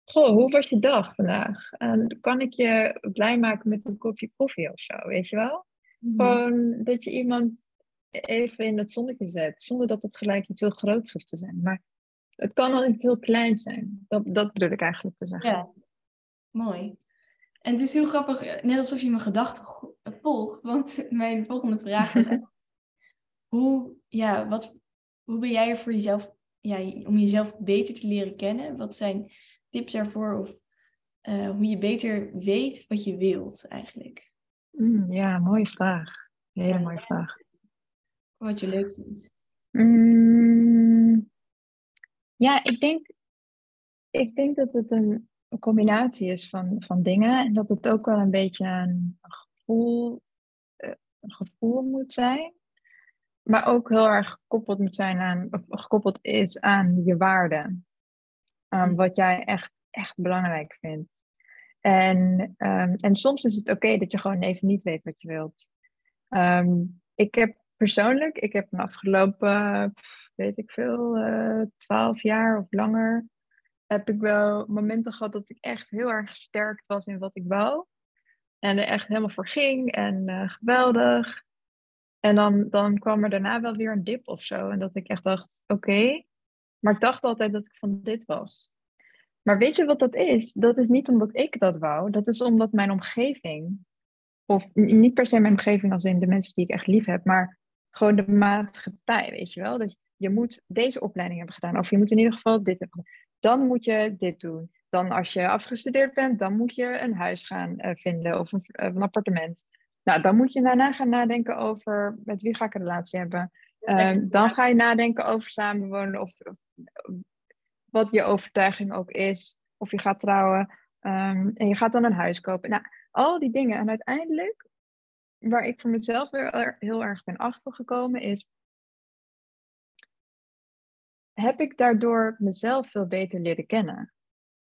B: Goh, hoe was je dag vandaag? En kan ik je blij maken met een kopje koffie of zo, weet je wel? Mhm. Gewoon dat je iemand even in het zonnetje zet, zonder dat het gelijk iets heel groots hoeft te zijn. Maar het kan al iets heel kleins zijn. Dat, dat bedoel ik eigenlijk te zeggen.
A: Ja, mooi. En het is heel grappig, net alsof je mijn gedachten volgt. Want <laughs> mijn volgende vraag is: <laughs> hoe, ja, wat, hoe ben jij er voor jezelf, ja, om jezelf beter te leren kennen? Wat zijn tips daarvoor? Of uh, hoe je beter weet wat je wilt eigenlijk?
B: Mm, ja, mooie vraag. Hele mooie vraag.
A: Wat je leuk vindt.
B: Mm, ja, ik denk, ik denk dat het een, combinatie is van, van dingen. En dat het ook wel een beetje een gevoel, uh, een gevoel moet zijn. Maar ook heel erg gekoppeld moet zijn aan, of gekoppeld is aan je waarden. Um, wat jij echt, echt belangrijk vindt. En, um, en soms is het oké dat je gewoon even niet weet wat je wilt. Um, ik heb persoonlijk, ik heb een afgelopen, weet ik veel, uh, twaalf jaar of langer, heb ik wel momenten gehad dat ik echt heel erg gesterkt was in wat ik wou. En er echt helemaal voor ging en uh, geweldig. En dan, dan kwam er daarna wel weer een dip of zo. En dat ik echt dacht, oké. Maar ik dacht altijd dat ik van dit was. Maar weet je wat dat is? Dat is niet omdat ik dat wou. Dat is omdat mijn omgeving, of niet per se mijn omgeving als in de mensen die ik echt lief heb, maar gewoon de maatschappij, weet je wel. Dat je moet deze opleiding hebben gedaan. Of je moet in ieder geval dit hebben gedaan. Dan moet je dit doen. Dan als je afgestudeerd bent, dan moet je een huis gaan uh, vinden of een, een, appartement. Nou, dan moet je daarna gaan nadenken over met wie ga ik een relatie hebben. Um, dan ga je nadenken over samenwonen of, of wat je overtuiging ook is. Of je gaat trouwen um, en je gaat dan een huis kopen. Nou, al die dingen. En uiteindelijk, waar ik voor mezelf weer heel erg ben achtergekomen, is heb ik daardoor mezelf veel beter leren kennen?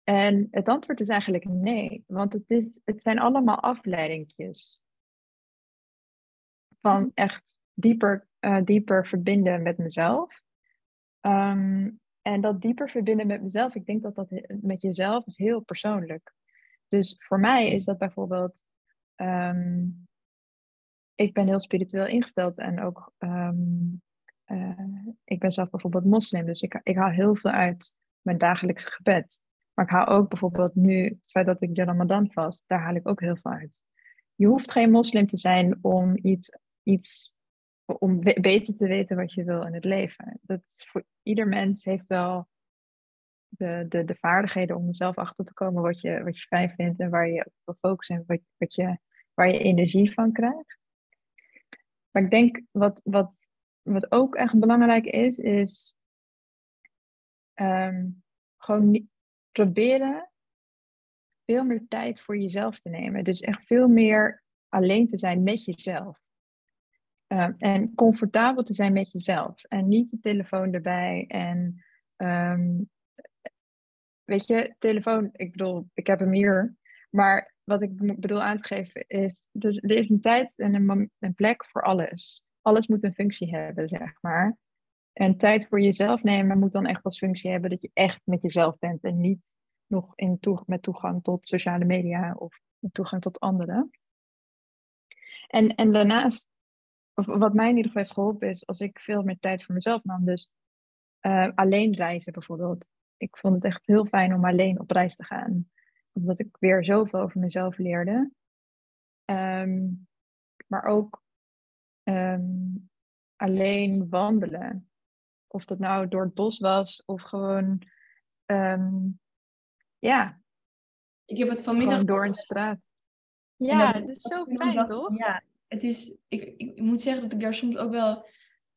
B: En het antwoord is eigenlijk nee, want het, is, het zijn allemaal afleidingjes van mhm. echt dieper, uh, dieper verbinden met mezelf. Um, en dat dieper verbinden met mezelf, ik denk dat dat met jezelf is heel persoonlijk. Dus voor mij is dat bijvoorbeeld, um, ik ben heel spiritueel ingesteld en ook um, uh, ik ben zelf bijvoorbeeld moslim, dus ik, ik haal heel veel uit mijn dagelijkse gebed. Maar ik haal ook bijvoorbeeld nu, het feit dat ik de Ramadan vast, daar haal ik ook heel veel uit. Je hoeft geen moslim te zijn om iets, iets om beter te weten wat je wil in het leven. Dat is voor ieder mens heeft wel de, de, de vaardigheden om er zelf achter te komen wat je, wat je fijn vindt en waar je op wil en wat, wat je, waar je energie van krijgt. Maar ik denk wat, wat wat ook echt belangrijk is, is um, gewoon proberen veel meer tijd voor jezelf te nemen. Dus echt veel meer alleen te zijn met jezelf. Um, en comfortabel te zijn met jezelf. En niet de telefoon erbij. En um, weet je, telefoon, ik bedoel, ik heb hem hier. Maar wat ik bedoel aan te geven is, dus er is een tijd en een plek voor alles alles moet een functie hebben, zeg maar. En tijd voor jezelf nemen moet dan echt als functie hebben dat je echt met jezelf bent en niet nog in met toegang tot sociale media of toegang tot anderen. En, en daarnaast, of wat mij in ieder geval heeft geholpen, is als ik veel meer tijd voor mezelf nam. Dus uh, alleen reizen bijvoorbeeld. Ik vond het echt heel fijn om alleen op reis te gaan. Omdat ik weer zoveel over mezelf leerde. Um, maar ook Ehm, alleen wandelen. Of dat nou door het bos was of gewoon, ehm, ja.
A: Ik heb het vanmiddag
B: door een straat. Ja, het is zo fijn, toch?
A: Ja, het is, ik, ik, moet zeggen dat ik daar soms ook wel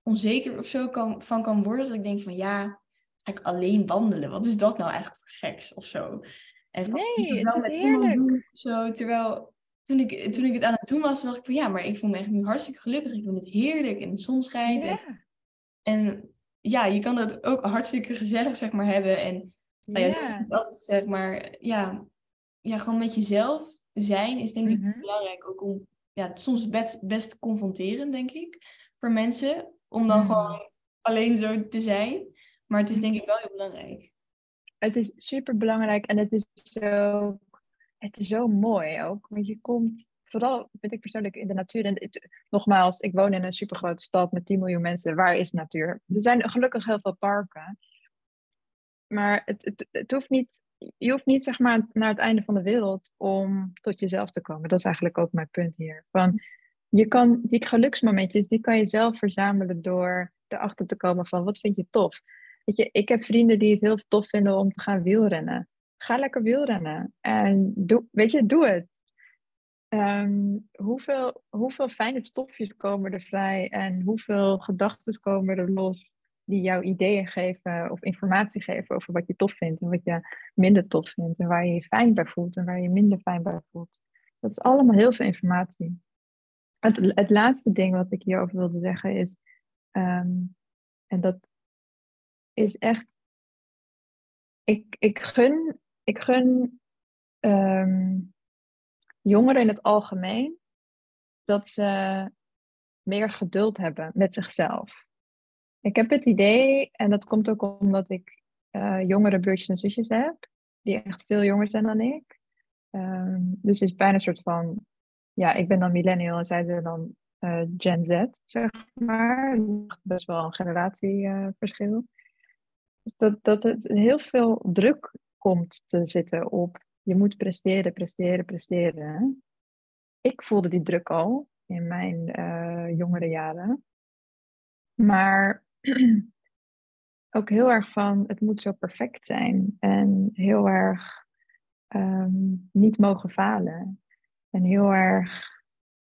A: onzeker of zo kan, van kan worden. Dat ik denk van ja, ga ik alleen wandelen? Wat is dat nou eigenlijk voor geks of zo?
B: En nee, het is heerlijk.
A: zo, terwijl toen ik, toen ik het aan het doen was, dacht ik van ja, maar ik voel me echt nu hartstikke gelukkig. Ik vind het heerlijk en de zon schijnt. En, en, ja, je kan het ook hartstikke gezellig zeg maar hebben. En nou ja, dat, zeg maar, ja, ja, gewoon met jezelf zijn is denk ik mhm. belangrijk. Ook om, ja, soms best, best confronterend denk ik, voor mensen. Om dan mhm. gewoon alleen zo te zijn. Maar het is denk ik wel heel belangrijk.
B: Het is super belangrijk en het is zo het is zo mooi ook. Want je komt, vooral vind ik persoonlijk in de natuur. En het, nogmaals, ik woon in een supergrote stad met 10 miljoen mensen. Waar is natuur? Er zijn gelukkig heel veel parken. Maar het, het, hoeft niet, je hoeft niet zeg maar naar het einde van de wereld om tot jezelf te komen. Dat is eigenlijk ook mijn punt hier. Van, je kan die geluksmomentjes, die kan je zelf verzamelen door erachter te komen van wat vind je tof. Weet je, ik heb vrienden die het heel tof vinden om te gaan wielrennen ga lekker wielrennen. En doe, weet je, doe het. Ehm, hoeveel, hoeveel fijne stofjes komen er vrij en hoeveel gedachten komen er los die jou ideeën geven of informatie geven over wat je tof vindt en wat je minder tof vindt en waar je je fijn bij voelt en waar je je minder fijn bij voelt. Dat is allemaal heel veel informatie. Het, het laatste ding wat ik hierover wilde zeggen is, ehm, en dat is echt, ik, ik gun ik gun ehm, jongeren in het algemeen dat ze meer geduld hebben met zichzelf. Ik heb het idee, en dat komt ook omdat ik uh, jongere broertjes en zusjes heb, die echt veel jonger zijn dan ik. Um, dus het is bijna een soort van, ja, ik ben dan millennial en zij zijn dan uh, Gen Z, zeg maar. Best wel een generatieverschil. dus dat, dat het heel veel druk komt te zitten op je moet presteren, presteren, presteren. Ik voelde die druk al in mijn uh, jongere jaren. Maar <clears throat> ook heel erg van het moet zo perfect zijn en heel erg ehm, niet mogen falen. En heel erg.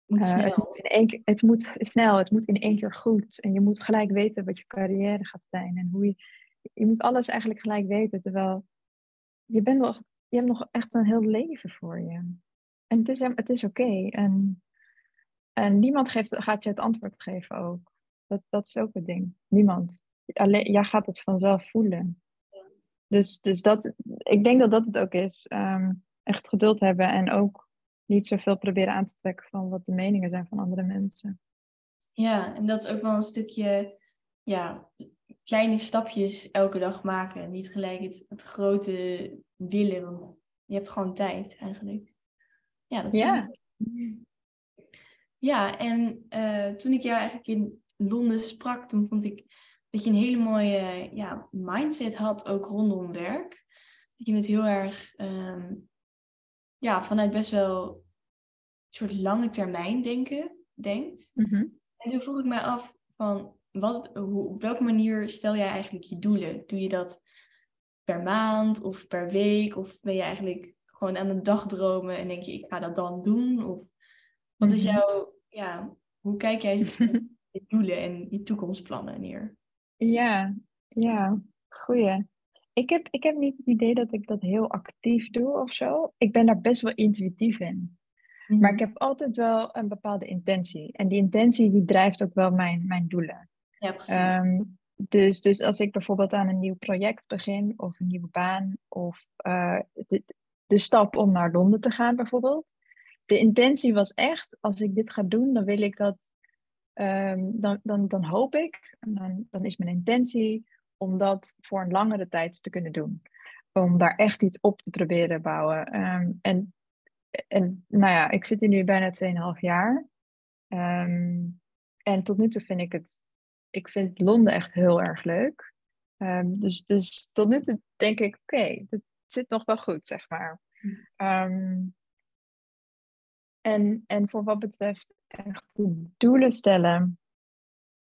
A: Uh, het,
B: moet in één keer, het moet snel, het moet in één keer goed. En je moet gelijk weten wat je carrière gaat zijn en hoe je. Je moet alles eigenlijk gelijk weten. Terwijl je, bent nog, je hebt nog echt een heel leven voor je. En het is, het is oké. En, en niemand geeft, gaat je het antwoord geven ook. Dat, dat is ook het ding. Niemand. Alleen, jij gaat het vanzelf voelen. Dus, dus dat, ik denk dat dat het ook is. Ehm, echt geduld hebben en ook niet zoveel proberen aan te trekken van wat de meningen zijn van andere mensen.
A: Ja, en dat is ook wel een stukje ja, kleine stapjes elke dag maken. Niet gelijk het, het grote willen, je hebt gewoon tijd eigenlijk. Ja, dat is
B: ja.
A: Ja, en uh, toen ik jou eigenlijk in Londen sprak, toen vond ik dat je een hele mooie ja, mindset had, ook rondom werk. Dat je het heel erg um, ja, vanuit best wel een soort lange termijn denken denkt.
B: Mm -hmm.
A: En toen vroeg ik mij af van wat, hoe, op welke manier stel jij eigenlijk je doelen? Doe je dat per maand of per week? Of ben je eigenlijk gewoon aan een dag dromen en denk je, ik ga dat dan doen? Of wat is mhm. jouw, ja, hoe kijk jij <laughs> je doelen en je toekomstplannen neer?
B: Ja, ja, goeie. Ik heb, ik heb niet het idee dat ik dat heel actief doe of zo. Ik ben daar best wel intuïtief in. Maar mhm. ik heb altijd wel een bepaalde intentie. En die intentie die drijft ook wel mijn, mijn doelen.
A: Ja.
B: Ehm, dus, dus als ik bijvoorbeeld aan een nieuw project begin of een nieuwe baan of uh, de, de stap om naar Londen te gaan bijvoorbeeld. De intentie was echt, als ik dit ga doen, dan wil ik dat, um, dan, dan, dan hoop ik, dan, dan is mijn intentie om dat voor een langere tijd te kunnen doen. Om daar echt iets op te proberen bouwen. Um, en, en nou ja, ik zit hier nu bijna 2,5 jaar. En tot nu toe vind ik het ik vind Londen echt heel erg leuk. Um, dus, dus tot nu toe denk ik, oké, okay, zit nog wel goed, zeg maar. Um, en, en voor wat betreft echt doelen stellen.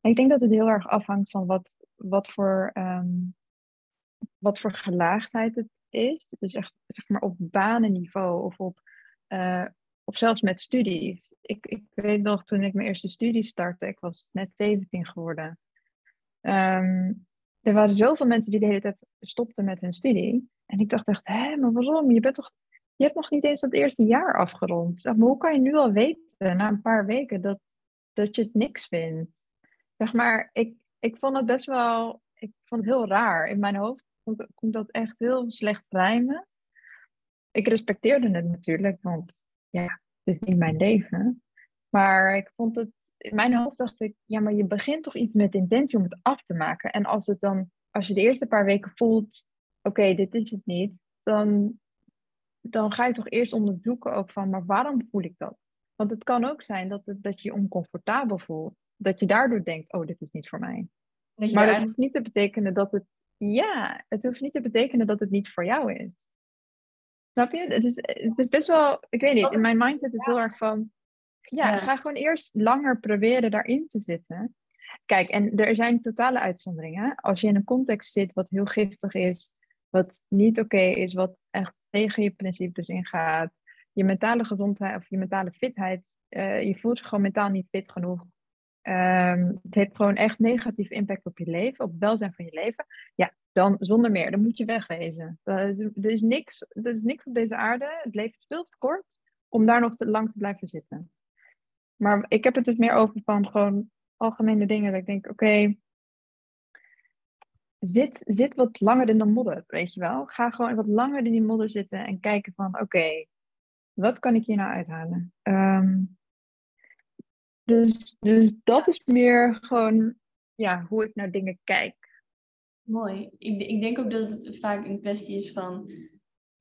B: Ik denk dat het heel erg afhangt van wat, wat, voor, ehm, wat voor gelaagdheid het is. Dus echt zeg maar op banenniveau of, op, uh, of zelfs met studies. Ik, ik weet nog toen ik mijn eerste studie startte, ik was net 17 geworden. Ehm, er waren zoveel mensen die de hele tijd stopten met hun studie. En ik dacht echt, hé, maar waarom? Je, bent toch, je hebt nog niet eens dat eerste jaar afgerond. Maar, hoe kan je nu al weten, na een paar weken, dat, dat je het niks vindt? Zeg maar, ik, ik vond het best wel, ik vond het heel raar. In mijn hoofd komt dat echt heel slecht rijmen. Ik respecteerde het natuurlijk, want ja, is niet mijn leven. Maar ik vond het, in mijn hoofd dacht ik, ja, maar je begint toch iets met intentie om het af te maken. En als het dan, als je de eerste paar weken voelt, oké, dit is het niet, dan, dan ga je toch eerst onderzoeken ook van, maar waarom voel ik dat? Want het kan ook zijn dat, het, dat je je oncomfortabel voelt. Dat je daardoor denkt, oh, dit is niet voor mij. Maar dat hoeft niet te betekenen dat het, ja, het hoeft niet te betekenen dat het niet voor jou is. Snap je? Het is, het is best wel, ik weet niet, in mijn mindset is het heel erg van, ja, ga gewoon eerst langer proberen daarin te zitten. Kijk, en er zijn totale uitzonderingen. Als je in een context zit wat heel giftig is, wat niet oké is, wat echt tegen je principes ingaat, je mentale gezondheid of je mentale fitheid, uh, je voelt je gewoon mentaal niet fit genoeg. Um, het heeft gewoon echt negatief impact op je leven, op het welzijn van je leven. Ja, dan zonder meer, dan moet je wegwezen. Er is, niks, er is niks op deze aarde, het leven is veel te kort om daar nog te lang te blijven zitten. Maar ik heb het dus meer over van gewoon algemene dingen. Dat ik denk, oké, zit, zit wat langer in de modder, weet je wel. Ga gewoon wat langer in die modder zitten en kijken van, oké, wat kan ik hier nou uithalen? Ehm, dus, dus dat is meer gewoon ja, hoe ik naar dingen kijk.
A: Mooi. Ik, ik denk ook dat het vaak een kwestie is van,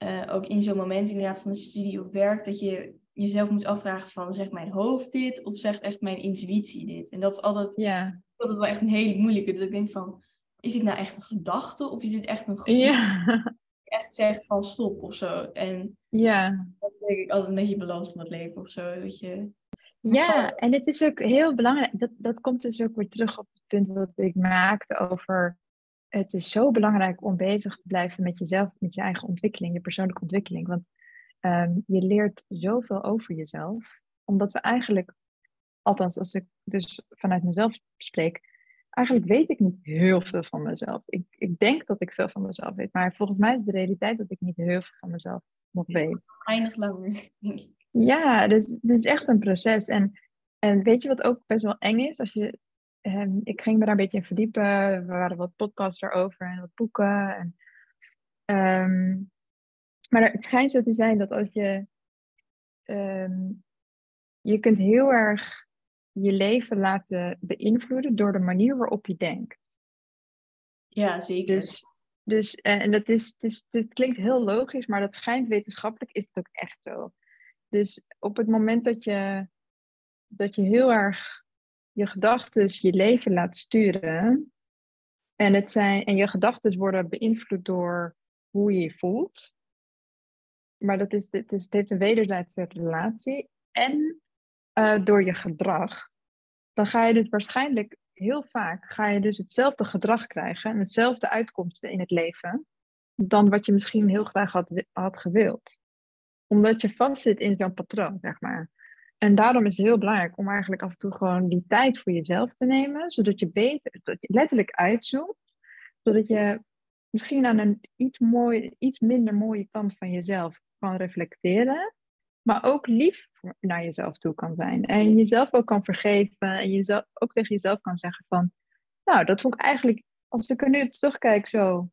A: uh, ook in zo'n moment inderdaad van een studie of werk, dat je jezelf moet afvragen van, zegt mijn hoofd dit of zegt echt mijn intuïtie dit? En dat is altijd,
B: ja.
A: dat is wel echt een hele moeilijke. Dat ik denk van, is dit nou echt een gedachte of is dit echt een gevoel?
B: Ja.
A: Echt zegt van stop of zo. En
B: ja.
A: dat denk ik altijd een beetje balans van het leven of zo. Dat je
B: ja, en het is ook heel belangrijk. Dat, dat komt dus ook weer terug op het punt wat ik maakte over. Het is zo belangrijk om bezig te blijven met jezelf, met je eigen ontwikkeling, je persoonlijke ontwikkeling. Want um, je leert zoveel over jezelf, omdat we eigenlijk, althans als ik dus vanuit mezelf spreek, eigenlijk weet ik niet heel veel van mezelf. Ik, ik denk dat ik veel van mezelf weet, maar volgens mij is de realiteit dat ik niet heel veel van mezelf nog weet.
A: Eindig langer.
B: Ja, dus het is echt een proces. En, en weet je wat ook best wel eng is? Als je, um, ik ging me daar een beetje in verdiepen. Er waren wat podcasts erover en wat boeken. En, um, maar het schijnt zo te zijn dat als je. Um, je kunt heel erg je leven laten beïnvloeden door de manier waarop je denkt.
A: Ja, zeker.
B: Dus, dus eh, en dat is, het klinkt heel logisch, maar dat schijnt wetenschappelijk, is het ook echt zo. Dus op het moment dat je, dat je heel erg je gedachten je leven laat sturen, en, het zijn, en je gedachten worden beïnvloed door hoe je je voelt, maar dat is, het, is, het heeft een wederzijdse relatie, en uh, door je gedrag, dan ga je dus waarschijnlijk heel vaak ga je dus hetzelfde gedrag krijgen en hetzelfde uitkomsten in het leven dan wat je misschien heel graag had, had gewild omdat je vastzit in zo'n patroon, zeg maar. En daarom is het heel belangrijk om eigenlijk af en toe gewoon die tijd voor jezelf te nemen, zodat je beter, letterlijk uitzoomt, zodat je misschien aan een iets, mooi, iets minder mooie kant van jezelf kan reflecteren, maar ook lief naar jezelf toe kan zijn. En jezelf ook kan vergeven en jezelf, ook tegen jezelf kan zeggen van, nou, dat vond ik eigenlijk, als ik er nu op terugkijk zo,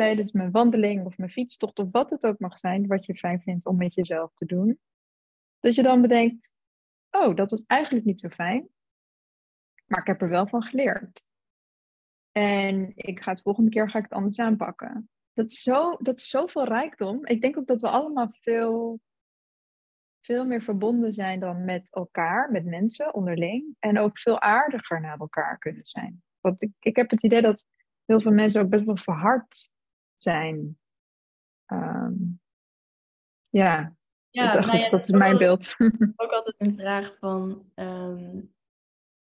B: tijdens mijn wandeling of mijn fietstocht of wat het ook mag zijn, wat je fijn vindt om met jezelf te doen. Dat je dan bedenkt, oh, dat was eigenlijk niet zo fijn, maar ik heb er wel van geleerd. En ik ga het volgende keer ga ik het anders aanpakken. Dat is, zo, dat is zoveel rijkdom. Ik denk ook dat we allemaal veel, veel meer verbonden zijn dan met elkaar, met mensen onderling. En ook veel aardiger naar elkaar kunnen zijn. Want ik, ik heb het idee dat heel veel mensen ook best wel verhard zijn. Um, ja, ja, dat, nou ja, dat is mijn beeld. <laughs>
A: Ook altijd een vraag van, um,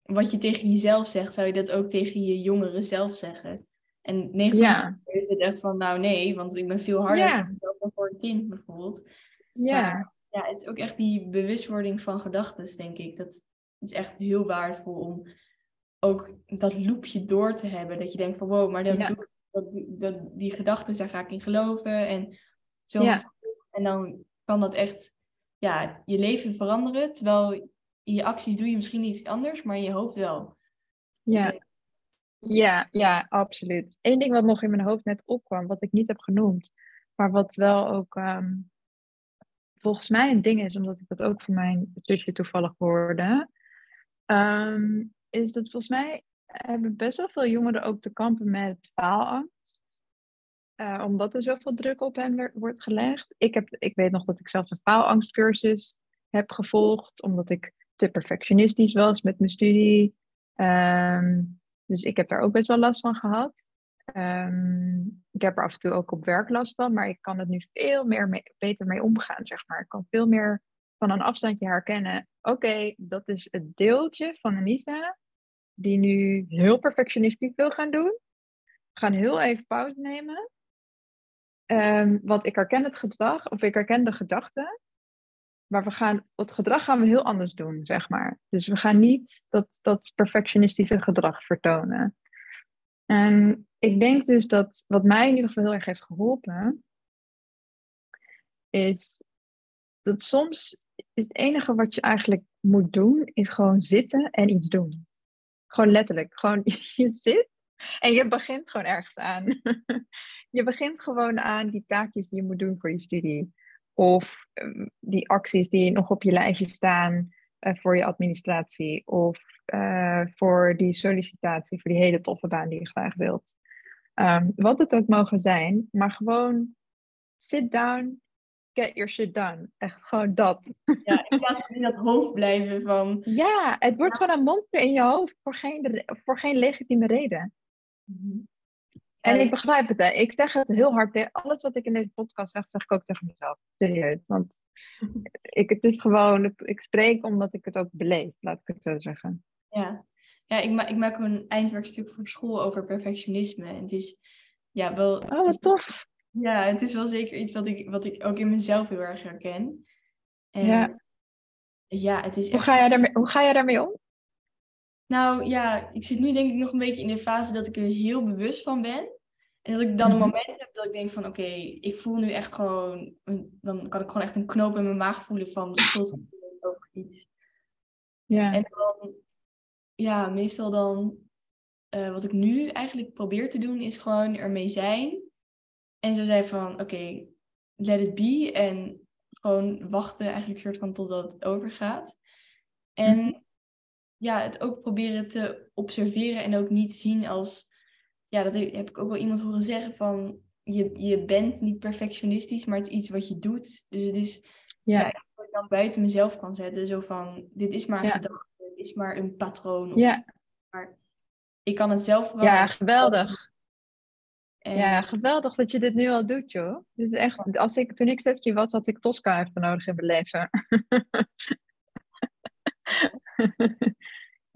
A: wat je tegen jezelf zegt, zou je dat ook tegen je jongere zelf zeggen. En 9
B: Ja.
A: is het echt van, nou nee, want ik ben veel harder
B: Ja.
A: dan voor een kind bijvoorbeeld.
B: Ja.
A: Maar ja, het is ook echt die bewustwording van gedachten, denk ik. Dat is echt heel waardevol om ook dat loopje door te hebben. Dat je denkt van, wow, maar dat
B: Ja.
A: doe, ik- dat, die- dat, die gedachten, daar ga ik in geloven. En zo.
B: Ja.
A: En dan kan dat echt ja, je leven veranderen. Terwijl in je acties doe je misschien iets anders, maar je hoofd wel.
B: Ja. Ja, ja, absoluut. Eén ding wat nog in mijn hoofd net opkwam, wat ik niet heb genoemd, maar wat wel ook ehm, volgens mij een ding is, omdat ik dat ook van mijn zusje toevallig hoorde, ehm, is dat volgens mij hebben best wel veel jongeren ook te kampen met faalangst. Eh, omdat er zoveel druk op hen wordt gelegd. Ik, heb, ik weet nog dat ik zelf een faalangstcursus heb gevolgd, omdat ik te perfectionistisch was met mijn studie. Ehm, dus ik heb daar ook best wel last van gehad. Ehm, ik heb er af en toe ook op werk last van, maar ik kan het nu veel meer mee- beter mee omgaan, zeg maar. Ik kan veel meer van een afstandje herkennen. Oké, dat is het deeltje van Anissa, die nu heel perfectionistisch wil gaan doen. We gaan heel even pauze nemen. Ehm, want ik herken het gedrag, of ik herken de gedachten. Maar we gaan, het gedrag gaan we heel anders doen, zeg maar. Dus we gaan niet dat, dat perfectionistische gedrag vertonen. En ik denk dus dat wat mij in ieder geval heel erg heeft geholpen, is dat soms is het enige wat je eigenlijk moet doen, is gewoon zitten en iets doen. Gewoon letterlijk. Gewoon <laughs> je zit en je begint gewoon ergens aan. <laughs> je begint gewoon aan die taakjes die je moet doen voor je studie. Of ehm, die acties die nog op je lijstje staan eh, voor je administratie. Of eh, voor die sollicitatie, voor die hele toffe baan die je graag wilt. Ehm, wat het ook mogen zijn, maar gewoon sit down, get your shit done. Echt gewoon dat.
A: Ja, in plaats van in dat hoofd blijven van...
B: Ja, het wordt gewoon een monster in je hoofd voor geen, voor geen legitieme reden. En
A: Ja,
B: ik begrijp het, hè. ik zeg het heel hard. tegen- Alles wat ik in deze podcast zeg, zeg ik ook tegen mezelf. Serieus. Want <laughs> ik, het is gewoon, ik, ik spreek omdat ik het ook beleef, laat ik het zo zeggen.
A: Ja, ja ik, ma ik maak een eindwerkstuk voor school over perfectionisme. En het is ja, wel,
B: Oh, wat tof.
A: Ja, het is wel zeker iets wat ik, wat ik ook in mezelf heel erg herken. En
B: Ja.
A: ja, het is
B: Hoe ga, jij daarmee, hoe ga jij daarmee om?
A: Nou ja, ik zit nu denk ik nog een beetje in de fase dat ik er heel bewust van ben. En dat ik dan een
B: Mhm.
A: moment heb dat ik denk van oké, ik voel nu echt gewoon, dan kan ik gewoon echt een knoop in mijn maag voelen van schuldgevoel over iets.
B: Ja.
A: En dan, ja, meestal dan, eh, wat ik nu eigenlijk probeer te doen, is gewoon ermee zijn. En zo zijn van, oké, let it be. En gewoon wachten eigenlijk soort van totdat het overgaat. En
B: Mhm.
A: ja, het ook proberen te observeren en ook niet zien als, ja, dat heb ik ook wel iemand horen zeggen van, je, je bent niet perfectionistisch, maar het is iets wat je doet. Dus het is
B: ja.
A: ja, wat ik dan buiten mezelf kan zetten. Zo van, dit is maar een
B: Ja.
A: gedachte, het is maar een patroon.
B: Ja.
A: Ik kan het zelf veranderen.
B: ja, geweldig.
A: En,
B: Ja, geweldig dat je dit nu al doet, joh. Dit is echt, als ik, toen ik 16 was, had ik Tosca even nodig in mijn leven. <laughs>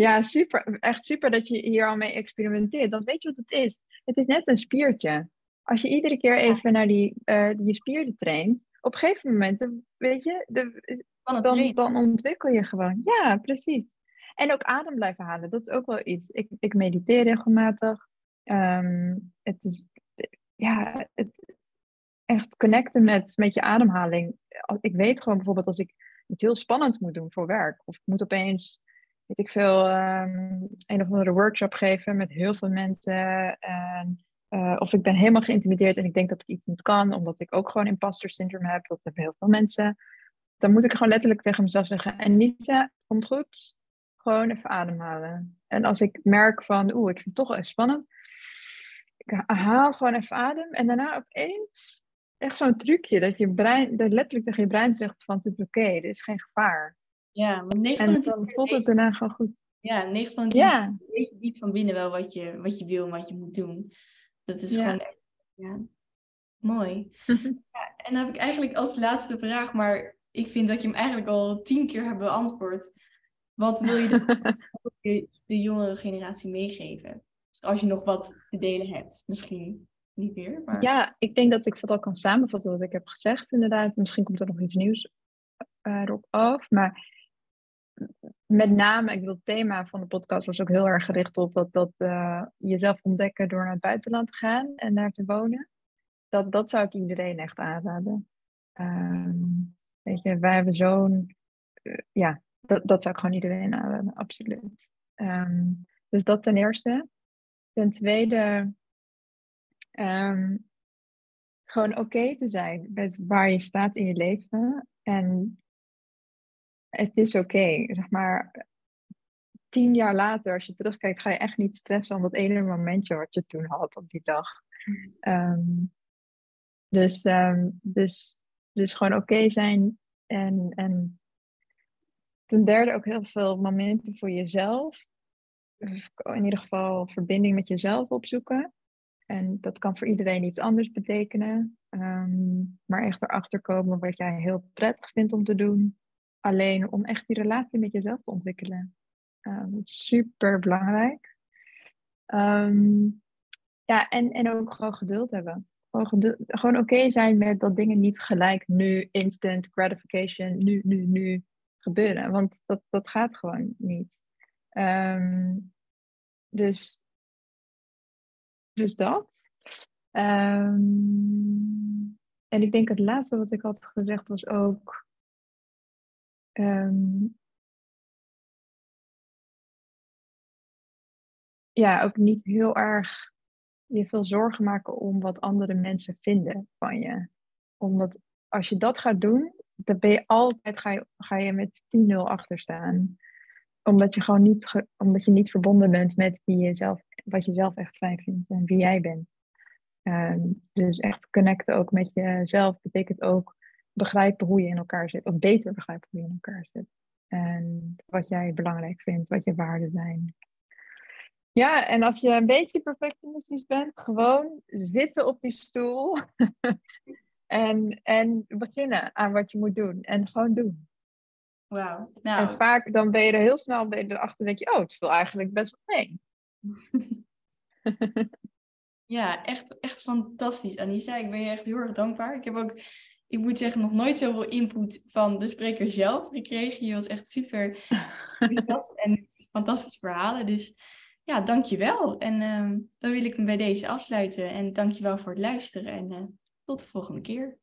B: ja, super. Echt super dat je hier al mee experimenteert. Dan weet je wat het is. Het is net een spiertje. Als je iedere keer even naar die, eh, die spieren traint, op een gegeven moment, dan, weet je, de, dan, dan ontwikkel je gewoon. Ja, precies. En ook adem blijven halen, dat is ook wel iets. Ik, ik mediteer regelmatig. Ehm, het is, ja, het, echt connecten met, met je ademhaling. Ik weet gewoon bijvoorbeeld als ik iets heel spannends moet doen voor werk. Of ik moet opeens, weet ik veel, ehm, een of andere workshop geven met heel veel mensen. En, eh, of ik ben helemaal geïntimideerd en ik denk dat ik iets niet kan, omdat ik ook gewoon imposter syndrome heb. Dat hebben heel veel mensen. Dan moet ik gewoon letterlijk tegen mezelf zeggen: En Nisa, komt goed. Gewoon even ademhalen. En als ik merk van, oeh, ik vind het toch wel spannend. Ik haal gewoon even adem. En daarna opeens, echt zo'n trucje, dat je brein, dat letterlijk tegen je brein zegt van, het is oké, er is geen gevaar.
A: Ja, want 9 van de
B: En
A: 10
B: dan voelt het daarna gewoon goed.
A: Ja, 9 van de 10
B: Ja,
A: weet je diep van binnen wel wat je, wat je wil en wat je moet doen. Dat is
B: Ja.
A: gewoon echt, ja, mooi. <laughs> Ja, en dan heb ik eigenlijk als laatste vraag, maar ik vind dat je hem eigenlijk al tien keer hebt beantwoord. Wat wil je de <laughs> wil je de jongere generatie meegeven? Als je nog wat te delen hebt, misschien niet meer. Maar...
B: Ja, ik denk dat ik vooral kan samenvatten wat ik heb gezegd, inderdaad. Misschien komt er nog iets nieuws uh, erop af. Maar met name, ik bedoel, het thema van de podcast was ook heel erg gericht op dat, dat uh, jezelf ontdekken door naar het buitenland te gaan en daar te wonen. Dat, dat zou ik iedereen echt aanraden. Um, weet je, wij hebben zo'n, uh, ja, dat, dat zou ik gewoon iedereen aanraden, absoluut. Um, dus dat ten eerste. Ten tweede, um, gewoon oké te zijn met waar je staat in je leven. En het is oké, zeg maar. Tien jaar later, als je terugkijkt, ga je echt niet stressen om dat ene momentje wat je toen had op die dag. Um, dus, um, dus, dus gewoon oké zijn en, en ten derde ook heel veel momenten voor jezelf. In ieder geval verbinding met jezelf opzoeken. En dat kan voor iedereen iets anders betekenen. Um, maar echt erachter komen wat jij heel prettig vindt om te doen. Alleen om echt die relatie met jezelf te ontwikkelen. Um, super belangrijk. Um, ja, en, en ook gewoon geduld hebben. Gewoon, gewoon oké zijn met dat dingen niet gelijk nu, instant gratification, nu, nu, nu gebeuren. Want dat, dat gaat gewoon niet. Um, dus, dus dat. Um, en ik denk het laatste wat ik had gezegd was ook. Um, ja, ook niet heel erg je veel zorgen maken om wat andere mensen vinden van je. Omdat als je dat gaat doen, dan ben je altijd ga je, ga je met 10-0 achter staan. Omdat je gewoon niet, omdat je niet verbonden bent met wie je zelf, wat je zelf echt fijn vindt en wie jij bent. Um, dus echt connecten ook met jezelf betekent ook begrijpen hoe je in elkaar zit. Of beter begrijpen hoe je in elkaar zit. En wat jij belangrijk vindt, wat je waarden zijn. Ja, en als je een beetje perfectionistisch bent, gewoon zitten op die stoel <laughs> en, en beginnen aan wat je moet doen. En gewoon doen. Nou. En vaak dan ben je er heel snel ben je erachter en denk je, oh, het viel eigenlijk best wel mee. <laughs>
A: ja, echt, echt fantastisch, Anissa. Ik ben je echt heel erg dankbaar. Ik heb ook, ik moet zeggen, nog nooit zoveel input van de spreker zelf gekregen. Je was echt super enthousiast <laughs> en fantastische verhalen. Dus ja, dankjewel. En uh, dan wil ik hem bij deze afsluiten. En dankjewel voor het luisteren. En uh, tot de volgende keer.